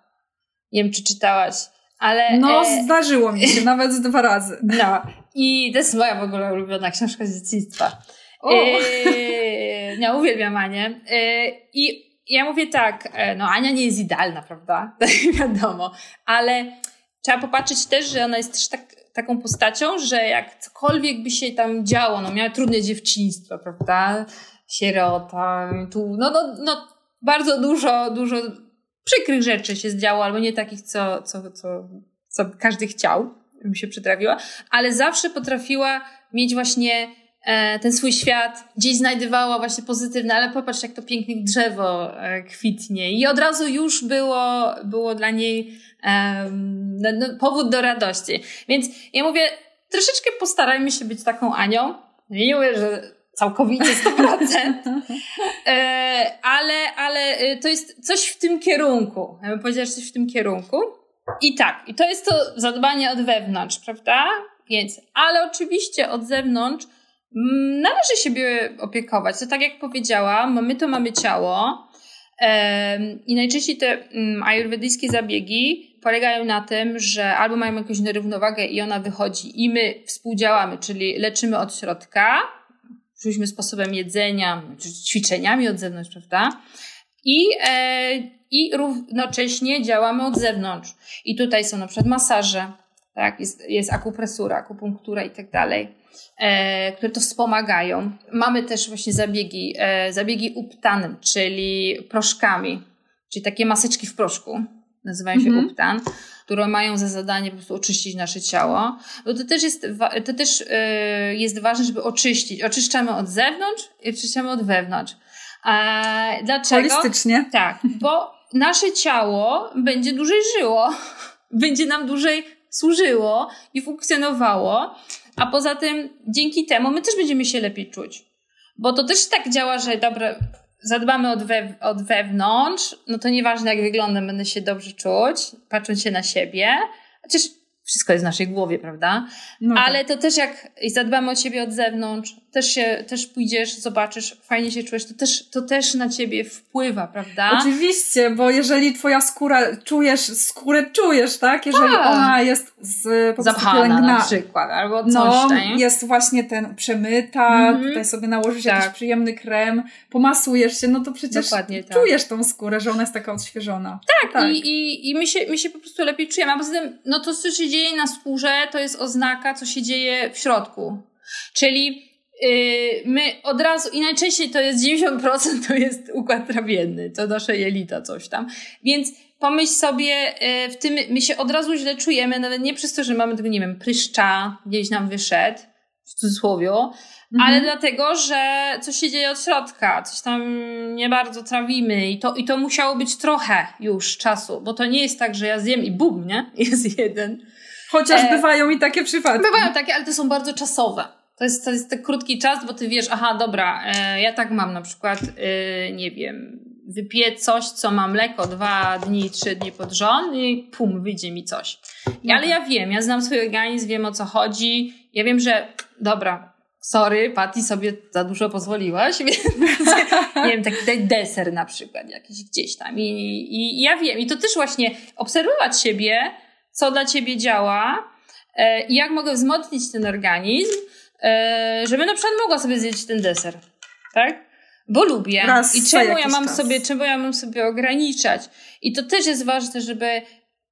Nie wiem, czy czytałaś, ale... No, e... zdarzyło mi się, nawet dwa razy. No. I to jest moja w ogóle ulubiona książka z dzieciństwa. E, ja uwielbiam Anię. E, I ja mówię tak, e, no Ania nie jest idealna, prawda? Wiadomo. Ale trzeba popatrzeć też, że ona jest też tak, taką postacią, że jak cokolwiek by się tam działo, no miała trudne dziewczyństwo, prawda? Sierota, tu, no, no, no bardzo dużo, dużo przykrych rzeczy się zdziało, albo nie takich, co, co, co, co każdy chciał, bym się przytrafiła, ale zawsze potrafiła mieć właśnie E, ten swój świat, gdzieś znajdowała właśnie pozytywne, ale popatrz, jak to pięknie drzewo e, kwitnie. I od razu już było, było dla niej um, no, powód do radości. Więc ja mówię, troszeczkę postarajmy się być taką Anią. Nie mówię, że całkowicie 100%, e, ale, ale to jest coś w tym kierunku. Ja bym powiedziała, że coś w tym kierunku. I tak, i to jest to zadbanie od wewnątrz, prawda? Więc, ale oczywiście od zewnątrz Mm, należy siebie opiekować. To tak jak powiedziałam, my to mamy ciało i najczęściej te mm, ajurwedyjskie zabiegi polegają na tym, że albo mają jakąś nierównowagę i ona wychodzi i my współdziałamy, czyli leczymy od środka, różnym sposobem jedzenia, ćwiczeniami od zewnątrz, prawda? I, e, I równocześnie działamy od zewnątrz. I tutaj są na przykład masaże, tak? jest, jest akupresura, akupunktura i tak dalej e, które to wspomagają. Mamy też właśnie zabiegi, e, zabiegi uptanem, czyli proszkami, czyli takie maseczki w proszku, nazywają się mhm. uptan, które mają za zadanie po prostu oczyścić nasze ciało. Bo to też jest, to też e, jest ważne, żeby oczyścić. Oczyszczamy od zewnątrz i oczyszczamy od wewnątrz. A dlaczego? Holistycznie. Tak, bo nasze ciało będzie dłużej żyło, będzie nam dłużej służyło i funkcjonowało. A poza tym, dzięki temu my też będziemy się lepiej czuć. Bo to też tak działa, że dobra, zadbamy od, we, od wewnątrz, no to nieważne jak wyglądam, będę się dobrze czuć, patrząc się na siebie. Chociaż wszystko jest w naszej głowie, prawda? No tak. Ale to też jak zadbamy o ciebie od zewnątrz, też się, też pójdziesz, zobaczysz, fajnie się czujesz, to też, to też na ciebie wpływa, prawda? Oczywiście, bo jeżeli twoja skóra, czujesz, skórę czujesz, tak? Jeżeli tak. ona jest z, po Zapchana na przykład, albo coś, no, jest właśnie ten przemyta, mm -hmm. tutaj sobie nałożysz tak. jakiś przyjemny krem, pomasujesz się, no to przecież Dokładnie, tak. czujesz tą skórę, że ona jest taka odświeżona. Tak, tak. I, i, i my, się, my się po prostu lepiej czujemy, a poza tym, no to co się dzieje na skórze, to jest oznaka, co się dzieje w środku. Czyli my od razu, i najczęściej to jest 90% to jest układ trawienny, to nasze jelita, coś tam. Więc pomyśl sobie, yy, w tym my się od razu źle czujemy, nawet nie przez to, że mamy tego, nie wiem, pryszcza, gdzieś nam wyszedł, w cudzysłowie, mhm. ale dlatego, że coś się dzieje od środka, coś tam nie bardzo trawimy i to, i to musiało być trochę już czasu, bo to nie jest tak, że ja zjem i bum, nie? Jest jeden. Chociaż e, bywają i takie przypadki. Bywają takie, ale to są bardzo czasowe. To jest, to jest ten krótki czas, bo ty wiesz, aha, dobra, e, ja tak mam na przykład, e, nie wiem, wypiję coś, co ma mleko dwa dni, trzy dni pod rząd i pum, wyjdzie mi coś. No. Ale ja wiem, ja znam swój organizm, wiem o co chodzi, ja wiem, że dobra, sorry, Patty sobie za dużo pozwoliłaś, więc nie wiem, taki deser na przykład jakiś gdzieś tam I, i, i ja wiem, i to też właśnie obserwować siebie, co dla ciebie działa e, i jak mogę wzmocnić ten organizm, żebym na przykład mogła sobie zjeść ten deser. Tak? Bo lubię. Raz I czemu ja mam czas. sobie, czemu ja mam sobie ograniczać? I to też jest ważne, żeby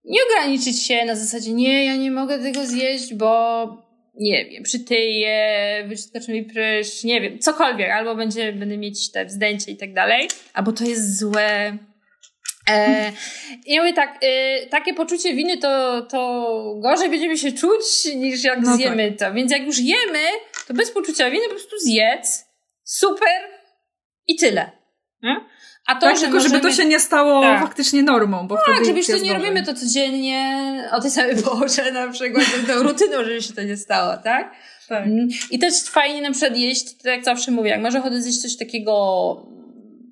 nie ograniczyć się na zasadzie, nie, ja nie mogę tego zjeść, bo nie wiem, przytyję, wyskoczy mi prysz, nie wiem, cokolwiek, albo będzie, będę mieć te wzdęcie i tak dalej, albo to jest złe. E, ja mówię tak, e, takie poczucie winy to, to gorzej będziemy się czuć niż jak no zjemy tak. to. Więc jak już jemy, to bez poczucia winy po prostu zjedz, super i tyle. Nie? A to, tak, że tylko możemy... żeby to się nie stało tak. faktycznie normą, bo tak, wtedy żebyśmy nie robimy to codziennie o tej samej porze na przykład, to rutyną, żeby się to nie stało, tak? Tak. Mm. I też fajnie na przykład jeść, tak jak zawsze mówię, jak masz ochotę zjeść coś takiego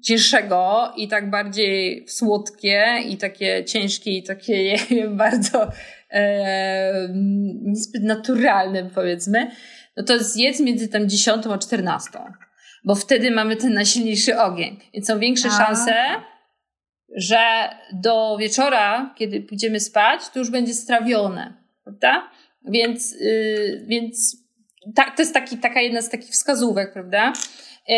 cięższego i tak bardziej słodkie i takie ciężkie i takie, bardzo e, niezbyt naturalne powiedzmy, no to zjedz między tam 10 a 14 bo wtedy mamy ten najsilniejszy ogień. Więc są większe a. szanse, że do wieczora, kiedy pójdziemy spać, to już będzie strawione, prawda? Więc, yy, więc to jest taki, taka jedna z takich wskazówek, prawda? Yy,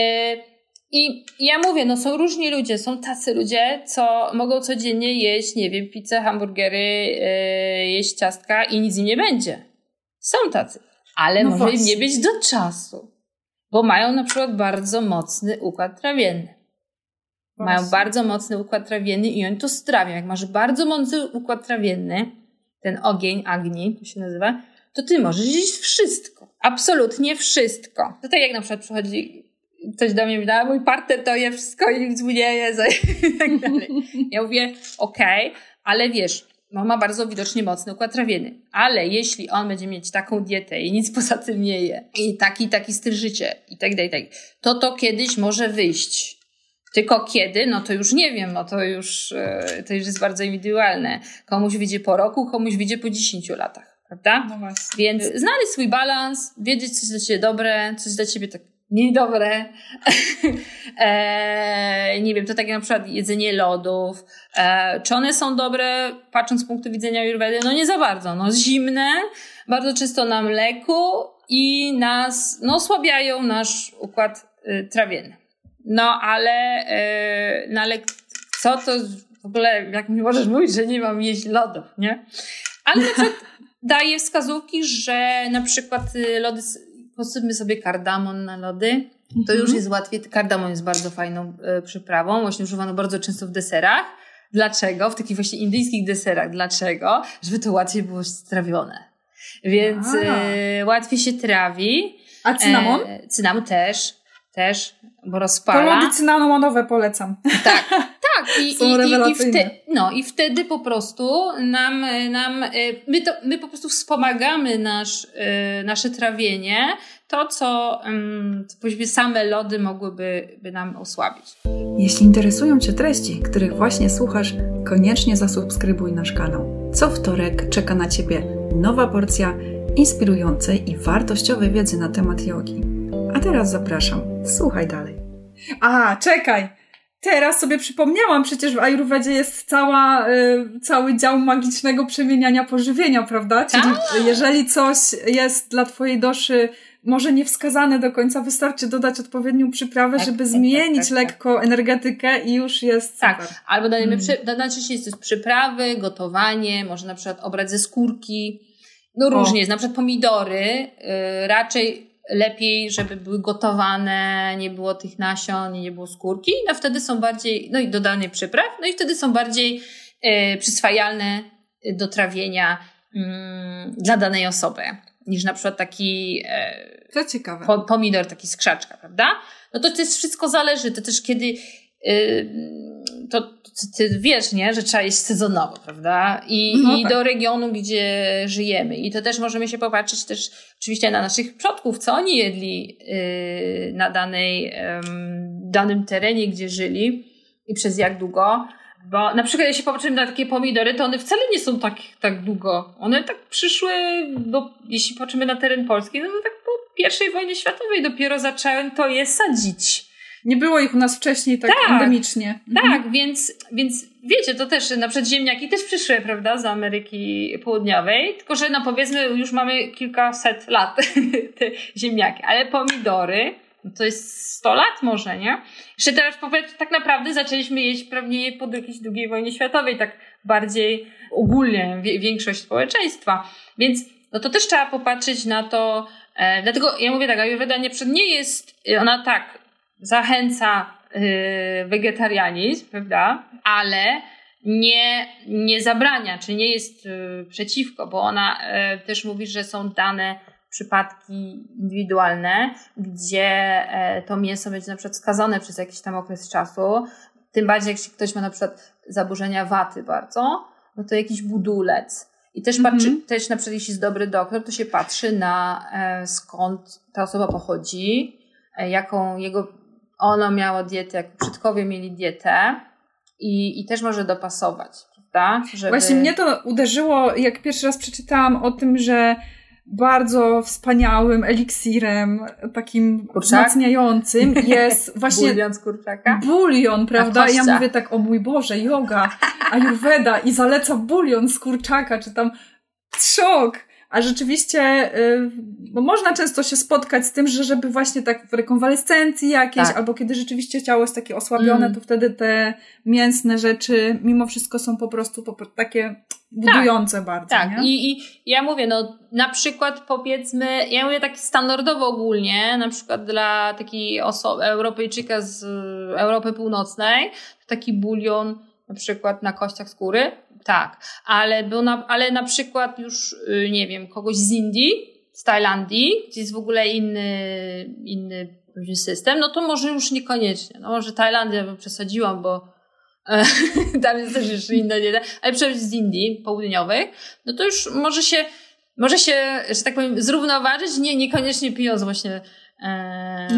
i ja mówię, no są różni ludzie, są tacy ludzie, co mogą codziennie jeść, nie wiem, pizzę, hamburgery, yy, jeść ciastka i nic im nie będzie. Są tacy. Ale no może właśnie. im nie być do czasu bo mają na przykład bardzo mocny układ trawienny. Mają bardzo mocny układ trawienny i oni to strawią. Jak masz bardzo mocny układ trawienny, ten ogień, agni, to się nazywa, to ty możesz jeść wszystko. Absolutnie wszystko. To tak jak na przykład przychodzi ktoś do mnie mówi, a mój partner to je wszystko i nic mu nie je, i tak dalej. Ja mówię, okej, okay, ale wiesz, no ma bardzo widocznie mocny układ trawienny. Ale jeśli on będzie mieć taką dietę i nic poza tym nie je, i taki, taki styl życia, i tak dalej, tak, to to kiedyś może wyjść. Tylko kiedy, no to już nie wiem, no to już, e, to już jest bardzo indywidualne. Komuś wyjdzie po roku, komuś wyjdzie po 10 latach, prawda? No właśnie. Więc znaleźć swój balans, wiedzieć, coś dla ciebie dobre, coś dla ciebie tak niedobre. e, nie wiem, to takie na przykład jedzenie lodów. E, czy one są dobre, patrząc z punktu widzenia Ayurvedy? No nie za bardzo. No zimne, bardzo często na mleku i nas, no osłabiają nasz układ y, trawienny. No ale, y, no co to w ogóle, jak mi możesz mówić, że nie mam jeść lodów, nie? Ale na przykład daje wskazówki, że na przykład y, lody posypmy sobie kardamon na lody. To już mhm. jest łatwiej. Kardamon jest bardzo fajną y, przyprawą. Właśnie używano bardzo często w deserach. Dlaczego? W takich właśnie indyjskich deserach. Dlaczego? Żeby to łatwiej było strawione. Więc y, łatwiej się trawi. A cynamon? E, cynamon też. Też, bo rozpala. To lody cynamonowe polecam. Tak, tak. I, Są i, i, wte, no, I wtedy po prostu nam, nam y, my, to, my po prostu wspomagamy nasz, y, nasze trawienie, to co powiedzmy same lody mogłyby by nam osłabić. Jeśli interesują Cię treści, których właśnie słuchasz, koniecznie zasubskrybuj nasz kanał. Co wtorek czeka na Ciebie nowa porcja inspirującej i wartościowej wiedzy na temat jogi. A teraz zapraszam, słuchaj dalej. A, czekaj! Teraz sobie przypomniałam, przecież w Ayurvedzie jest cała, y, cały dział magicznego przemieniania pożywienia, prawda? Czyli tak. jeżeli coś jest dla Twojej doszy może nie wskazane do końca, wystarczy dodać odpowiednią przyprawę, tak, żeby tak, tak zmienić tak, tak, lekko energetykę i już jest Tak, super. albo dajemy, hmm. przy, najczęściej jest to przyprawy, gotowanie, może na przykład obrać ze skórki, no różnie jest, na przykład pomidory, y, raczej lepiej, żeby były gotowane, nie było tych nasion, nie było skórki, no wtedy są bardziej, no i dodanie przypraw, no i wtedy są bardziej y, przyswajalne do trawienia y, dla danej osoby, niż na przykład taki y, to ciekawe. Po, pomidor, taki skrzaczka, prawda? No to to jest wszystko zależy, to też kiedy to, to ty wiesz, nie, że trzeba jeść sezonowo, prawda? I, no i tak. do regionu, gdzie żyjemy. I to też możemy się popatrzeć też oczywiście na naszych przodków, co oni jedli yy, na danej, danym terenie, gdzie żyli i przez jak długo. Bo na przykład jeśli popatrzymy na takie pomidory, to one wcale nie są tak, tak długo. One tak przyszły, bo jeśli patrzymy na teren Polski, no to tak po pierwszej wojnie światowej dopiero zacząłem to je sadzić. Nie było ich u nas wcześniej tak, tak endemicznie. Tak, mhm. więc, więc wiecie, to też na przykład ziemniaki też przyszły, prawda, z Ameryki Południowej, tylko że no powiedzmy już mamy kilkaset lat te ziemniaki, ale pomidory no to jest 100 lat może, nie? Jeszcze teraz tak naprawdę zaczęliśmy jeść pewnie po jakiejś II wojnie światowej, tak bardziej ogólnie większość społeczeństwa. Więc no to też trzeba popatrzeć na to, e, dlatego ja mówię tak, Ayurveda nie, nie jest, ona tak zachęca y, wegetarianizm, prawda, ale nie, nie zabrania, czy nie jest y, przeciwko, bo ona y, też mówi, że są dane przypadki indywidualne, gdzie e, to mięso będzie na przykład skazane przez jakiś tam okres czasu. Tym bardziej, jak ktoś ma na przykład zaburzenia waty bardzo, no to jakiś budulec. I też, patrzy, mm -hmm. też na przykład jeśli jest dobry doktor, to się patrzy na e, skąd ta osoba pochodzi, e, jaką jego ona miała dietę, jak przodkowie mieli dietę i, i też może dopasować, prawda? Żeby... Właśnie mnie to uderzyło, jak pierwszy raz przeczytałam o tym, że bardzo wspaniałym eliksirem, takim Kurczak? wzmacniającym jest właśnie... Bulion z kurczaka? Bulion, prawda? Ja mówię tak, o mój Boże, yoga, ayurveda i zaleca bulion z kurczaka, czy tam szok. A rzeczywiście, y, bo można często się spotkać z tym, że żeby właśnie tak w rekonwalescencji jakieś, tak. albo kiedy rzeczywiście ciało jest takie osłabione, mm. to wtedy te mięsne rzeczy mimo wszystko są po prostu takie budujące tak. bardzo. Tak, nie? I, I ja mówię, no na przykład powiedzmy, ja mówię tak standardowo ogólnie, na przykład dla takiej osoby, Europejczyka z Europy Północnej, taki bulion na przykład na kościach skóry, tak, ale, był na, ale na przykład już, y, nie wiem, kogoś z Indii, z Tajlandii, gdzie jest w ogóle inny, inny system, no to może już niekoniecznie. No może Tajlandia bym przesadziłam, bo e, tam jest też jeszcze inna dieta, ale przynajmniej z Indii południowych, no to już może się, może się, że tak powiem, zrównoważyć, nie, niekoniecznie pijąc właśnie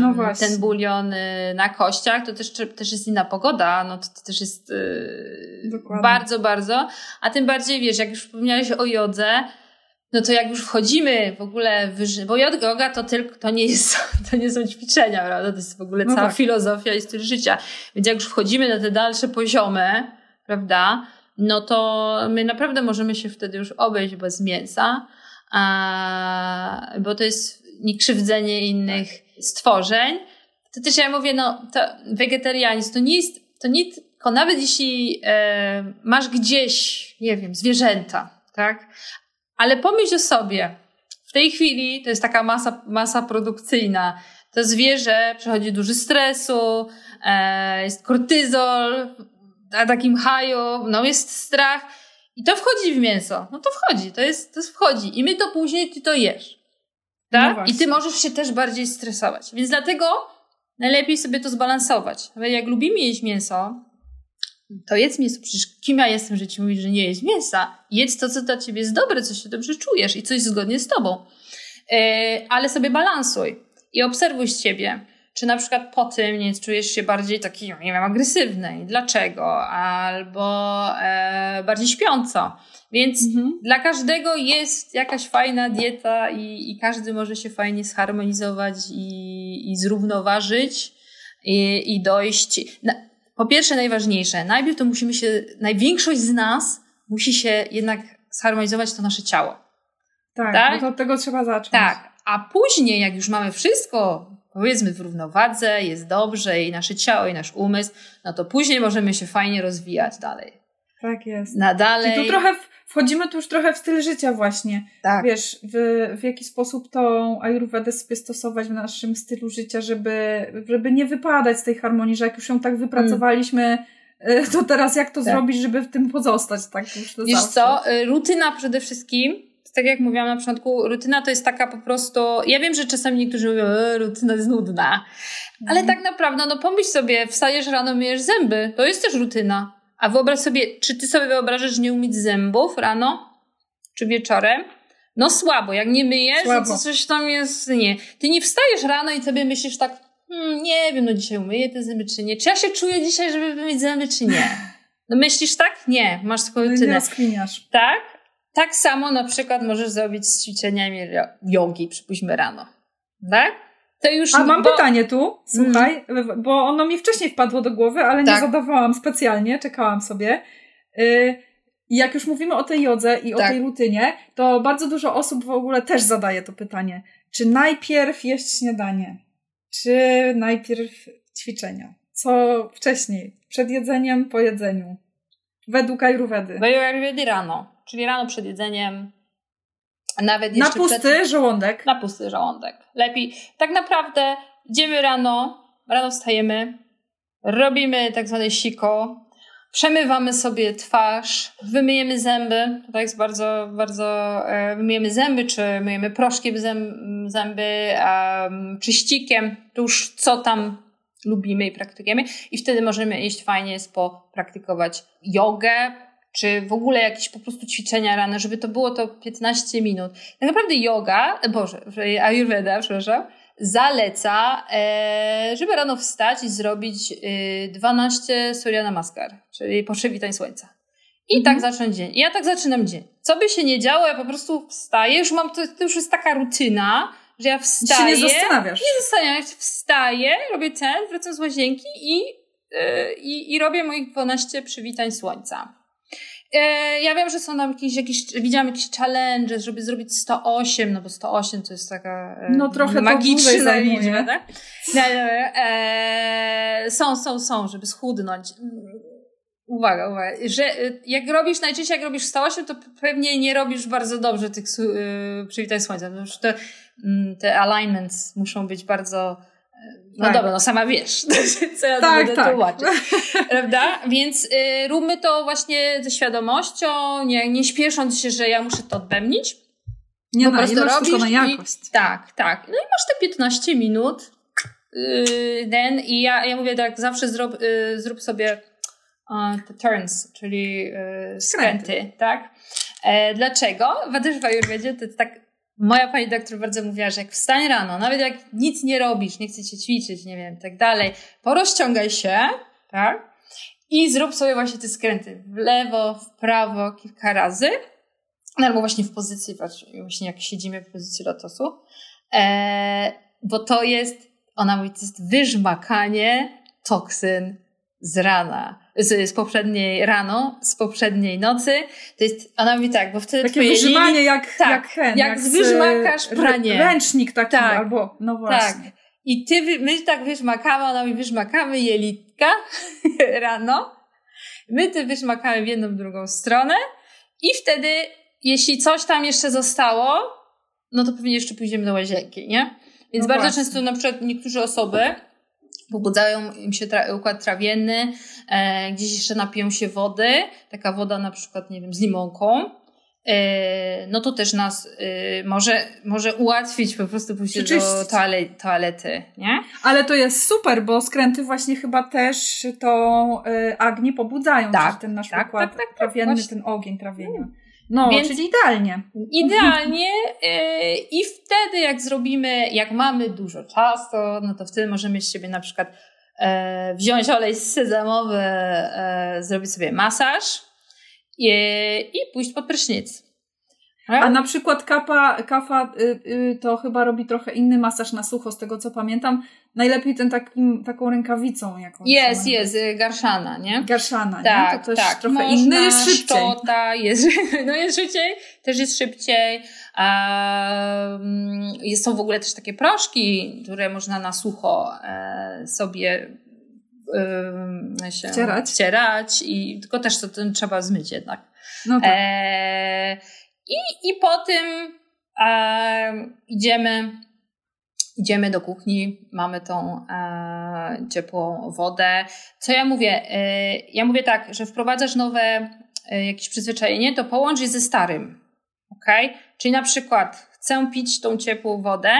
no ten bulion y, na kościach, to też, też jest inna pogoda, no to, to też jest y, Dokładnie. bardzo, bardzo. A tym bardziej, wiesz, jak już wspomniałeś o jodze, no to jak już wchodzimy w ogóle w bo yoga to tylko, to nie jest, to nie są ćwiczenia, prawda? To jest w ogóle no cała tak. filozofia i styl życia. Więc jak już wchodzimy na te dalsze poziomy, prawda? No to my naprawdę możemy się wtedy już obejść bez mięsa, a, bo to jest niekrzywdzenie innych tak. stworzeń, to też ja mówię, no, to wegetarianizm to nie jest, to nie tylko nawet jeśli e, masz gdzieś, nie wiem, zwierzęta, tak? Ale pomyśl o sobie. W tej chwili to jest taka masa, masa produkcyjna. To zwierzę przechodzi duży stresu, e, jest kortyzol, na takim haju, no jest strach. I to wchodzi w mięso. No to wchodzi, to jest, to wchodzi. I my to później, ty to jesz. Tak? No I ty możesz się też bardziej stresować. Więc dlatego najlepiej sobie to zbalansować. Nawet jak lubimy jeść mięso, to jedz mięso. Przecież kim ja jestem, że ci mówisz, że nie jeść mięsa? Jedz to, co dla ciebie jest dobre, co się dobrze czujesz i coś zgodnie z tobą. Yy, ale sobie balansuj i obserwuj z siebie. Czy na przykład po tym nie czujesz się bardziej taki, nie wiem, agresywny i dlaczego? Albo e, bardziej śpiąco. Więc mhm. dla każdego jest jakaś fajna dieta i, i każdy może się fajnie zharmonizować i, i zrównoważyć i, i dojść. Na, po pierwsze, najważniejsze, najpierw to musimy się, największość z nas musi się jednak zharmonizować to nasze ciało. Tak, tak? to od tego trzeba zacząć. Tak, a później, jak już mamy wszystko, powiedzmy, w równowadze, jest dobrze i nasze ciało, i nasz umysł, no to później możemy się fajnie rozwijać dalej. Tak jest. Na dalej. I tu trochę wchodzimy tu już trochę w styl życia właśnie. Tak. Wiesz, w, w jaki sposób tą ayurvedę sobie stosować w naszym stylu życia, żeby, żeby nie wypadać z tej harmonii, że jak już ją tak wypracowaliśmy, mm. to teraz jak to tak. zrobić, żeby w tym pozostać, tak już to Wiesz zawsze. co, y, rutyna przede wszystkim, tak jak mówiłam na początku, rutyna to jest taka po prostu, ja wiem, że czasami niektórzy mówią, e, rutyna jest nudna, ale mm. tak naprawdę, no pomyśl sobie, wstajesz rano, myjesz zęby, to jest też rutyna. A wyobraź sobie, czy ty sobie wyobrażasz nie umyć zębów rano czy wieczorem? No słabo, jak nie myjesz, słabo. to coś tam jest, nie. Ty nie wstajesz rano i sobie myślisz tak, hmm, nie wiem, no dzisiaj umyję te zęby czy nie. Czy ja się czuję dzisiaj, żeby wymyć zęby czy nie? No myślisz tak? Nie, masz taką rutynę. No tak? Tak samo na przykład możesz zrobić z ćwiczeniami jogi, przypuśćmy rano. Tak? To już, A mam bo... pytanie tu, słuchaj, mm. bo ono mi wcześniej wpadło do głowy, ale tak. nie zadawałam specjalnie, czekałam sobie. Y jak już mówimy o tej jodze i tak. o tej rutynie, to bardzo dużo osób w ogóle też zadaje to pytanie. Czy najpierw jeść śniadanie? Czy najpierw ćwiczenia? Co wcześniej? Przed jedzeniem, po jedzeniu? Według Ayurvedy. Według Ayurvedy rano. Czyli rano przed jedzeniem Nawet na pusty przed... żołądek. Na pusty żołądek. Lepiej. Tak naprawdę idziemy rano, rano wstajemy, robimy tak zwane siko, przemywamy sobie twarz, wymyjemy zęby, to jest bardzo, bardzo, e, wymyjemy zęby, czy myjemy proszkiem zęby, czyścikiem, to już co tam lubimy i praktykujemy i wtedy możemy iść, fajnie jest popraktykować jogę, czy w ogóle jakieś po prostu ćwiczenia rane, żeby to było to 15 minut. Tak naprawdę yoga, boże, ayurveda, przepraszam, zaleca, e, żeby rano wstać i zrobić 12 y, Surya Namaskar, czyli przywitań słońca. I mhm. tak zacząć dzień. I ja tak zaczynam dzień. Co by się nie działo, ja po prostu wstaję, już mam, to, to już jest taka rutyna, że ja wstaję. Się nie zastanawiasz. Nie zastanawiam się, wstaję, robię ten, wracam z łazienki i, yy, i, i robię moich 12 przywitań słońca. E, ja wiem, że są tam jakieś, jakieś widziałam jakieś challenge, żeby zrobić 108, no bo 108 to jest taka e, no, trochę magiczna liczba, tak? No, e, są, są, są, żeby schudnąć. Uwaga, uwaga, że e, jak robisz, najczęściej jak robisz 108, to pewnie nie robisz bardzo dobrze tych yy, przywitań słońca. Mm, te alignments muszą być bardzo no tak. dobra, no sama wiesz, co ja tak, będę tak. tłumaczyć. Prawda? Więc y, róbmy to właśnie ze świadomością, nie, nie śpiesząc się, że ja muszę to odbębnić. Nie po no, prostu robisz na jakość. I, tak, tak. No i masz te 15 minut ten i ja, ja mówię tak, zawsze zrób, yy, zrób sobie te turns, czyli yy, skręty, tak? E, dlaczego? Bo też w Ayurvedzie to jest tak moja pani doktor bardzo mówiła, że jak wstań rano, nawet jak nic nie robisz, nie chcecie ćwiczyć, nie wiem, tak dalej, porozciągaj się, tak? I zrób sobie właśnie te skręty w lewo, w prawo kilka razy. No, albo właśnie w pozycji, właśnie jak siedzimy w pozycji lotosu. E, bo to jest, ona mówi, to jest wyżmakanie toksyn z rana z, z poprzedniej rano, z poprzedniej nocy. To jest, ona mówi tak, bo wtedy Takie wyżymanie jak, tak, jak hen, jak, jak wyżmakasz pranie. Ręcznik taki tak, albo, no właśnie. Tak. I ty, my tak wyżmakamy, ona mi wyżmakamy jelitka rano. My ty wyżmakamy w jedną, w drugą stronę i wtedy, jeśli coś tam jeszcze zostało, no to pewnie jeszcze pójdziemy do łazienki, nie? Więc no bardzo właśnie. często na przykład niektóre osoby pobudzają im się tra układ trawienny, e, gdzieś jeszcze napiją się wody, taka woda na przykład, nie wiem, z limonką, e, no to też nas e, może, może ułatwić po prostu pójście do toale toalety, nie? Ale to jest super, bo skręty właśnie chyba też tą e, Agnię pobudzają, tak, ten nasz tak, układ tak, tak, tak trawienny, ten ogień trawienia. No, Więc czyli idealnie. Idealnie yy, i wtedy jak zrobimy, jak mamy dużo czasu, no to wtedy możemy sobie na przykład e, wziąć olej sezamowy, e, zrobić sobie masaż i, i pójść pod prysznic. A na przykład kapa, kafa y, y, to chyba robi trochę inny masaż na sucho, z tego co pamiętam. Najlepiej ten takim, taką rękawicą jakąś. Jest, jest, y, garszana, nie? Garszana, tak, nie? To też tak. trochę Można, inny, jest szybciej. Szczota, jest, no jest szybciej, też jest szybciej. Um, są w ogóle też takie proszki, które można na sucho e, sobie się wcierać. wcierać i tylko też to, to trzeba zmyć jednak. No tak. E, i, i po tym e, idziemy, idziemy do kuchni, mamy tą e, ciepłą wodę. Co ja mówię? E, ja mówię tak, że wprowadzasz nowe e, jakieś przyzwyczajenie, to połącz je ze starym. ok? Czyli na przykład chcę pić tą ciepłą wodę,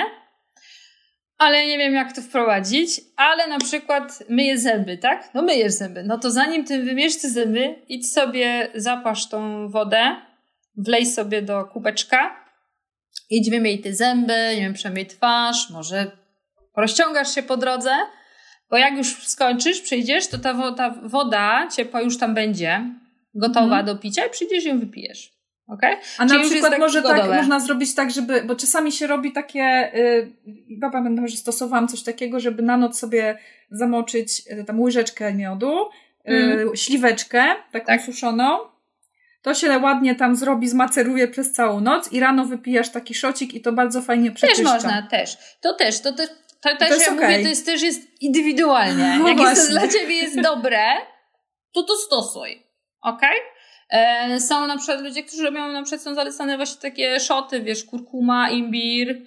ale nie wiem jak to wprowadzić, ale na przykład myję zęby, tak? No myjesz zęby. No to zanim ty wymierz te zęby, idź sobie, zapasz tą wodę, wlej sobie do kubeczka, idź wymiej te zęby, nie wiem, przemyj twarz, może rozciągasz się po drodze, bo jak już skończysz, przyjdziesz, to ta, woda, ta woda ciepła już tam będzie, gotowa mm. do picia i przyjdziesz i ją wypijesz. Okay? A Czyli na przykład może tak, można zrobić tak, żeby, bo czasami się robi takie, yy, baba będę, że stosowałam coś takiego, żeby na noc sobie zamoczyć y, tam łyżeczkę miodu, y, mm. śliweczkę taką tak. suszoną, to się ładnie tam zrobi, zmaceruje przez całą noc i rano wypijasz taki szocik i to bardzo fajnie przeczyszcza. Też można, też. To też, to, to, to, to też ja okay. mówię, to jest, też jest indywidualnie. No Jak jest to dla ciebie jest dobre, to to stosuj. ok? E, są na przykład ludzie, którzy robią na przykład są zalecane właśnie takie szoty, wiesz, kurkuma, imbir,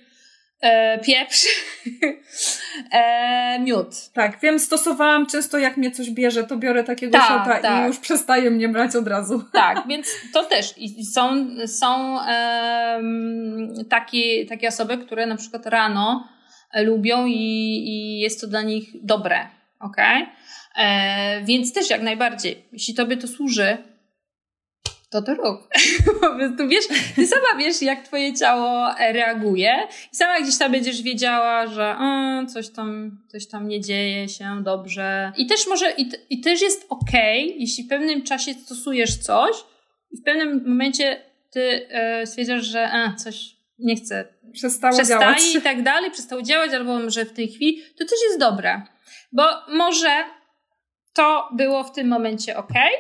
e, pieprz, e, miód. Tak, wiem, stosowałam często jak mnie coś bierze, to biorę takiego Tak, szota tak. i już przestaje mnie brać od razu. Tak, więc to też. I są, są em, takie, takie osoby, które na przykład rano e, lubią i, i jest to dla nich dobre. ok? E, więc też jak najbardziej, jeśli tobie to służy, to to rób. Po prostu wiesz, ty sama wiesz, jak twoje ciało reaguje i sama gdzieś tam będziesz wiedziała, że o, coś, tam, coś tam nie dzieje się dobrze. I też może, i, i też jest okej, jeśli w pewnym czasie stosujesz coś i w pewnym momencie ty e, stwierdzasz, że coś nie chce, Przestało przestaje działać. i tak dalej, przestało działać, albo że w tej chwili, to też jest dobre. Bo może to było w tym momencie ok, ale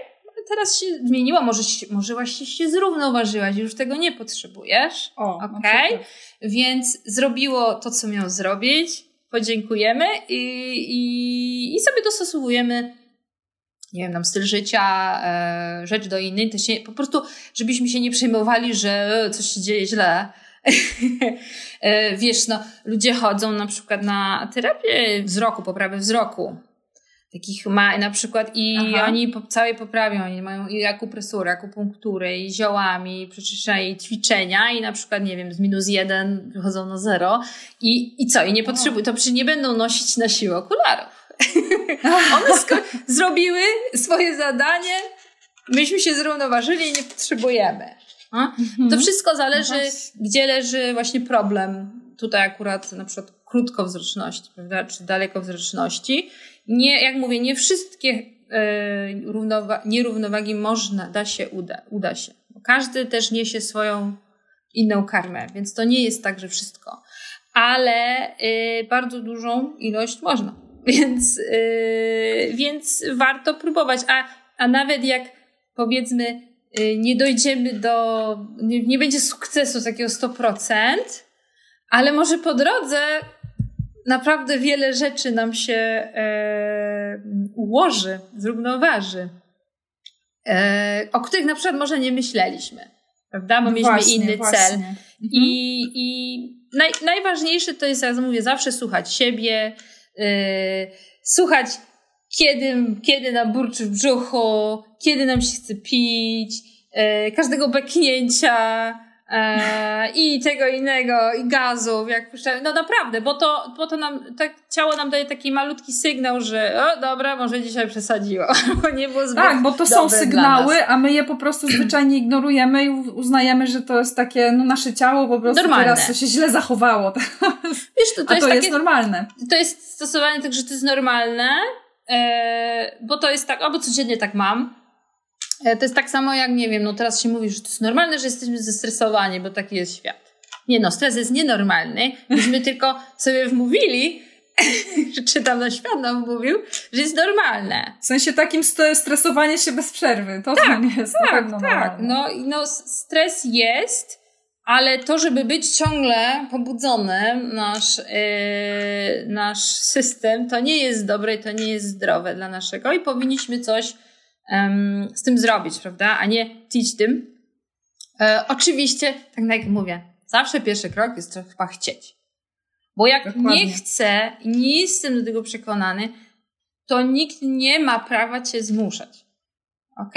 teraz się zmieniło, może, może właśnie się zrównoważyłaś, już tego nie potrzebujesz. O, Okej. przykład. Więc zrobiło to, co miało zrobić. Podziękujemy i, i, i sobie dostosowujemy, nie wiem, nam styl życia, e, rzecz do innej. To się, po prostu, żebyśmy się nie przejmowali, że coś się dzieje źle. e, wiesz, no, ludzie chodzą na przykład na terapię wzroku, poprawę wzroku. Takich ma na przykład i Aha. oni po całej poprawią, oni mają i akupresurę, akupunkturę, i ziołami, i i ćwiczenia i na przykład, nie wiem, z minus jeden wychodzą na zero i, i co? I nie potrzebują, to przecież nie będą nosić na siłę okularów. One sko- zrobiły swoje zadanie, myśmy się zrównoważyli i nie potrzebujemy. A? To wszystko zależy, No gdzie leży właśnie problem. Tutaj akurat na przykład krótkowzroczności, prawda, czy dalekowzroczności. Nie, jak mówię, nie wszystkie e, równowa- nierównowagi można, da się, uda, uda się. Każdy też niesie swoją inną karmę, więc to nie jest tak, że wszystko. Ale e, bardzo dużą ilość można. Więc, e, więc warto próbować. A, a nawet jak powiedzmy nie dojdziemy do, nie, nie będzie sukcesu takiego 100%, ale może po drodze naprawdę wiele rzeczy nam się e, ułoży, zrównoważy, e, o których na przykład może nie myśleliśmy, prawda? Bo No mieliśmy właśnie, inny właśnie. cel. Mhm. I, i naj, najważniejsze to jest, jak mówię, zawsze słuchać siebie, yy, słuchać, kiedy, kiedy nam burczy w brzuchu, kiedy nam się chce pić, yy, każdego beknięcia yy, i tego innego, i gazów, jak puszczamy. No naprawdę, bo to, bo to nam, tak, ciało nam daje taki malutki sygnał, że o dobra, może dzisiaj przesadziło, bo nie było zbyt Tak, bo to są sygnały, a my je po prostu zwyczajnie ignorujemy i uznajemy, że to jest takie, no nasze ciało po prostu Normalne. teraz to się źle zachowało. Wiesz, to, to A jest to takie jest normalne. to jest stosowanie tak, że to jest normalne, e, bo to jest tak, albo codziennie tak mam. E, to jest tak samo jak, nie wiem, no teraz się mówi, że to jest normalne, że jesteśmy zestresowani, bo taki jest świat. Nie no, stres jest nienormalny. Myśmy tylko sobie wmówili, że czytam na świat nam mówił, że jest normalne. W sensie takim st- stresowanie się bez przerwy. To, to nie jest Tak, normalne. no, no stres jest, ale to, żeby być ciągle pobudzonym, nasz, yy, nasz system, to nie jest dobre i to nie jest zdrowe dla naszego i powinniśmy coś em, z tym zrobić, prawda? A nie tić tym. E, oczywiście, tak jak mówię, zawsze pierwszy krok jest to chyba chcieć. Bo jak Dokładnie. nie chcę i nie jestem do tego przekonany, to nikt nie ma prawa cię zmuszać. Ok?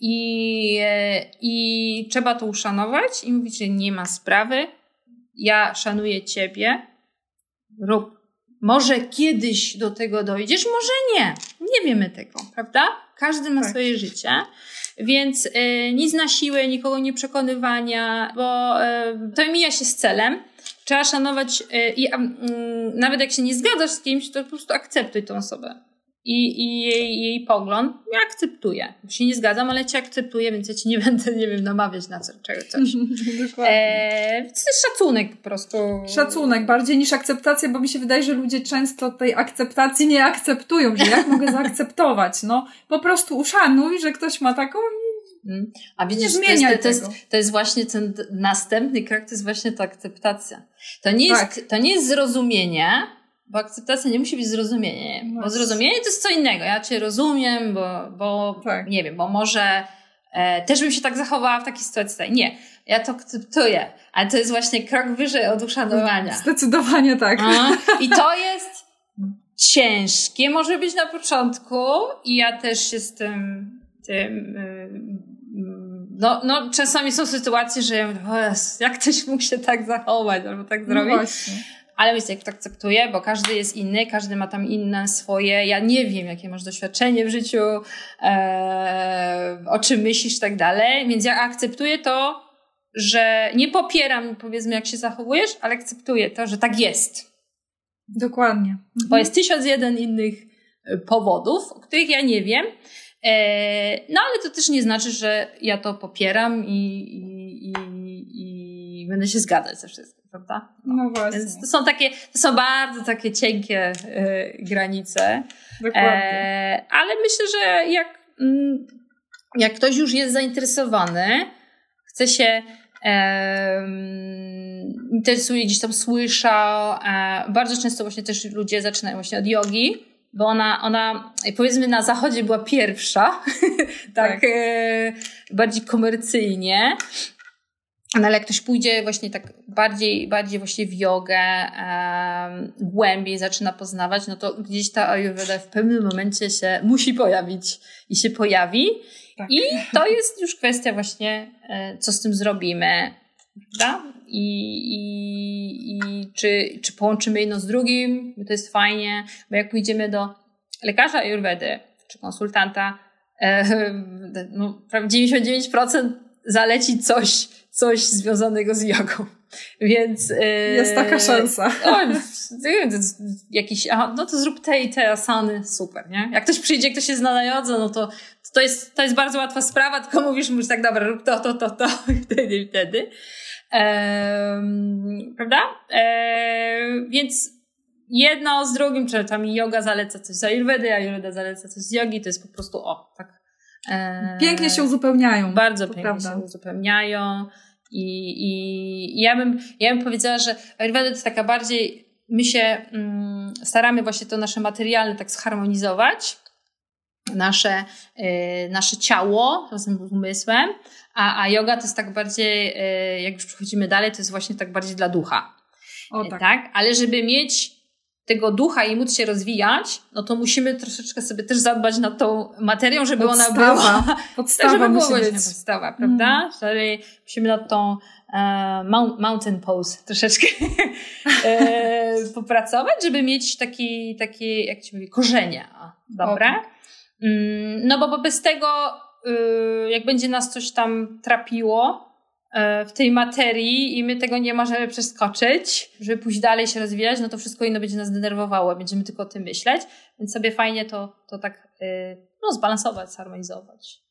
I, e, I trzeba to uszanować i mówić, że nie ma sprawy. Ja szanuję ciebie. Rób. Może kiedyś do tego dojdziesz, może nie. Nie wiemy tego, prawda? Każdy ma Tak. swoje życie. Więc e, nic na siłę, nikogo nie przekonywania, bo e, to mija się z celem. Trzeba szanować e, i mm, nawet jak się nie zgadzasz z kimś, to po prostu akceptuj tą osobę. I, i jej, jej pogląd ja akceptuję. Się nie zgadzam, ale cię akceptuję, więc ja ci nie będę, nie wiem, namawiać na co, czego, coś. Dokładnie. E, to jest szacunek po prostu. Szacunek bardziej niż akceptacja, bo mi się wydaje, że ludzie często tej akceptacji nie akceptują, że jak mogę zaakceptować? No, po prostu uszanuj, że ktoś ma taką Mm. A nie widzisz, to jest, to, jest, to jest właśnie ten następny krok, to jest właśnie ta akceptacja. To nie jest, Tak. to nie jest zrozumienie, bo akceptacja nie musi być zrozumienie, bo zrozumienie to jest co innego. Ja cię rozumiem, bo, bo Tak. nie wiem, bo może E, też bym się tak zachowała w takiej sytuacji. Nie, ja to akceptuję, ale to jest właśnie krok wyżej od uszanowania. Zdecydowanie tak. A, I to jest ciężkie, może być na początku i ja też jestem tym... Y, no, no, czasami są sytuacje, że ja mówię, jak ktoś mógł się tak zachować albo tak no zrobić. No ale myślę, jak to akceptuję, bo każdy jest inny, każdy ma tam inne swoje. Ja nie wiem, jakie masz doświadczenie w życiu, e, o czym myślisz i tak dalej, więc ja akceptuję to, że nie popieram, powiedzmy, jak się zachowujesz, ale akceptuję to, że tak jest. Dokładnie. Bo jest tysiąc jeden innych e, powodów, o których ja nie wiem. E, no ale to też nie znaczy, że ja to popieram i, i, i, i będę się zgadzać ze wszystkim prawda? No, no właśnie. Więc to są takie, to są bardzo takie cienkie y, granice. Dokładnie. E, ale myślę, że jak, mm, jak ktoś już jest zainteresowany, chce się e, interesuje, gdzieś tam słyszał, e, bardzo często właśnie też ludzie zaczynają właśnie od jogi, bo ona, ona powiedzmy na zachodzie była pierwsza, tak, tak. E, bardziej komercyjnie. No ale jak ktoś pójdzie właśnie tak bardziej, bardziej właśnie w jogę, um, głębiej zaczyna poznawać, no to gdzieś ta Ayurveda w pewnym momencie się musi pojawić i się pojawi. Tak. I to jest już kwestia właśnie, e, co z tym zrobimy. Prawda? I, i, i czy, czy połączymy jedno z drugim, to jest fajnie, bo jak pójdziemy do lekarza Ayurvedy czy konsultanta, e, no, 99% zaleci coś, coś związanego z jogą. Więc. Yy, jest taka szansa. O, jakiś, aha, no to zrób te i te asany, super, nie? Jak ktoś przyjdzie, ktoś się zna na jodze, no to, to, jest, to jest bardzo łatwa sprawa, tylko mówisz, mówisz tak, dobra, rób to, to, to, to, i wtedy, i wtedy. Ehm, prawda? Ehm, więc jedno z drugim, czy tam yoga zaleca coś z ayurvedy, ayurveda zaleca coś z jogi, to jest po prostu o, tak Eee, pięknie się uzupełniają. Bardzo pięknie prawda. się uzupełniają. I, i ja, bym, ja bym powiedziała, że Ayurveda to jest taka bardziej, my się mm, staramy właśnie to nasze materialne tak zharmonizować, nasze, y, nasze ciało razem z umysłem, a, a yoga to jest tak bardziej, y, jak już przechodzimy dalej, to jest właśnie tak bardziej dla ducha. O, tak. tak. Ale żeby mieć tego ducha i móc się rozwijać, no to musimy troszeczkę sobie też zadbać nad tą materią, żeby podstawa, ona była. Podstawa żeby musi być. podstawa, prawda? Mm. Musimy nad tą e, mountain pose troszeczkę e, popracować, żeby mieć taki, taki jak ci mówię, korzenie. Dobre? Okay. Mm, no bo, bo bez tego, y, jak będzie nas coś tam trapiło, w tej materii i my tego nie możemy przeskoczyć, żeby pójść dalej się rozwijać, no to wszystko inno będzie nas denerwowało, będziemy tylko o tym myśleć, więc sobie fajnie to, to tak e, no, zbalansować, zharmonizować.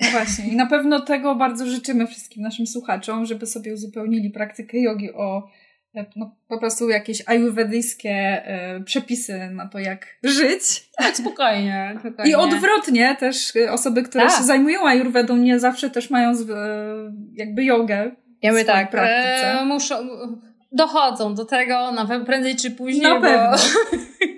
No właśnie. I na pewno tego bardzo życzymy wszystkim naszym słuchaczom, żeby sobie uzupełnili praktykę jogi o no, po prostu jakieś ajurwedyjskie e, przepisy na to, jak żyć. Tak, spokojnie, spokojnie. I odwrotnie też e, osoby, które tak. się zajmują ajurwedą, nie zawsze też mają z, e, jakby jogę ja mówię tak, praktyce. E, muszą, dochodzą do tego, na pewno prędzej czy później. Na pewno.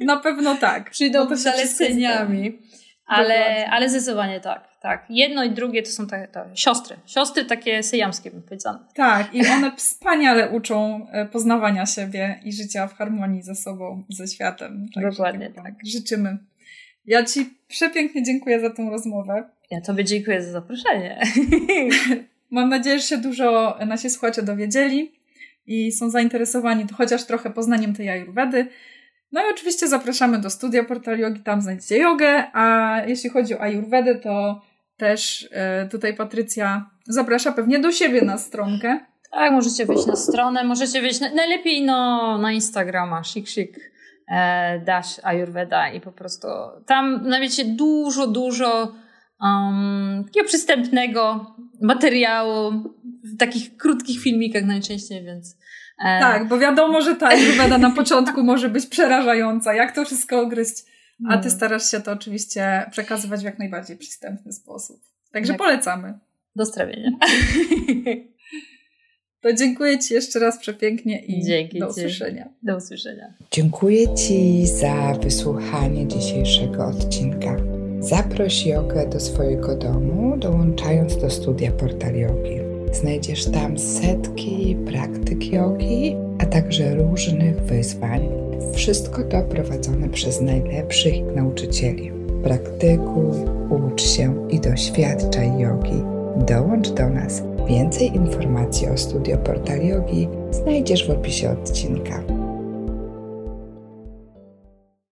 Na pewno tak. Przyjdą z zaleceniami. Ale, ale zdecydowanie tak tak. Jedno i drugie to są te, te siostry. Siostry takie syjamskie, bym powiedziała. Tak, i one wspaniale uczą e, poznawania siebie i życia w harmonii ze sobą i ze światem. Tak, Dokładnie tak. Życzymy. Ja Ci przepięknie dziękuję za tą rozmowę. Ja Tobie dziękuję za zaproszenie. Mam nadzieję, że się dużo nasi słuchacze dowiedzieli i są zainteresowani chociaż trochę poznaniem tej ajurwedy. No i oczywiście zapraszamy do studia Portal Yogi, tam znajdziecie jogę, a jeśli chodzi o ajurwedę, to też e, tutaj Patrycja zaprasza pewnie do siebie na stronkę. Tak, możecie wejść na stronę, możecie wejść na, najlepiej no, na Instagrama, sik e, dash Ayurveda i po prostu tam znajdziecie dużo, dużo um, takiego przystępnego materiału w takich krótkich filmikach najczęściej, więc e, tak, bo wiadomo, że ta Ayurveda na początku może być przerażająca. Jak to wszystko ogryźć a ty mm. starasz się to oczywiście przekazywać w jak najbardziej przystępny sposób. Także polecamy. Do strawienia. To dziękuję Ci jeszcze raz przepięknie i Dzięki do usłyszenia. Do usłyszenia. Dziękuję Ci za wysłuchanie dzisiejszego odcinka. Zaproś jogę do swojego domu, dołączając do studia Portal Yogi. Znajdziesz tam setki praktyk jogi, a także różnych wyzwań. Wszystko to prowadzone przez najlepszych nauczycieli. Praktykuj, ucz się i doświadczaj jogi. Dołącz do nas. Więcej informacji o studio Portal Yogi znajdziesz w opisie odcinka.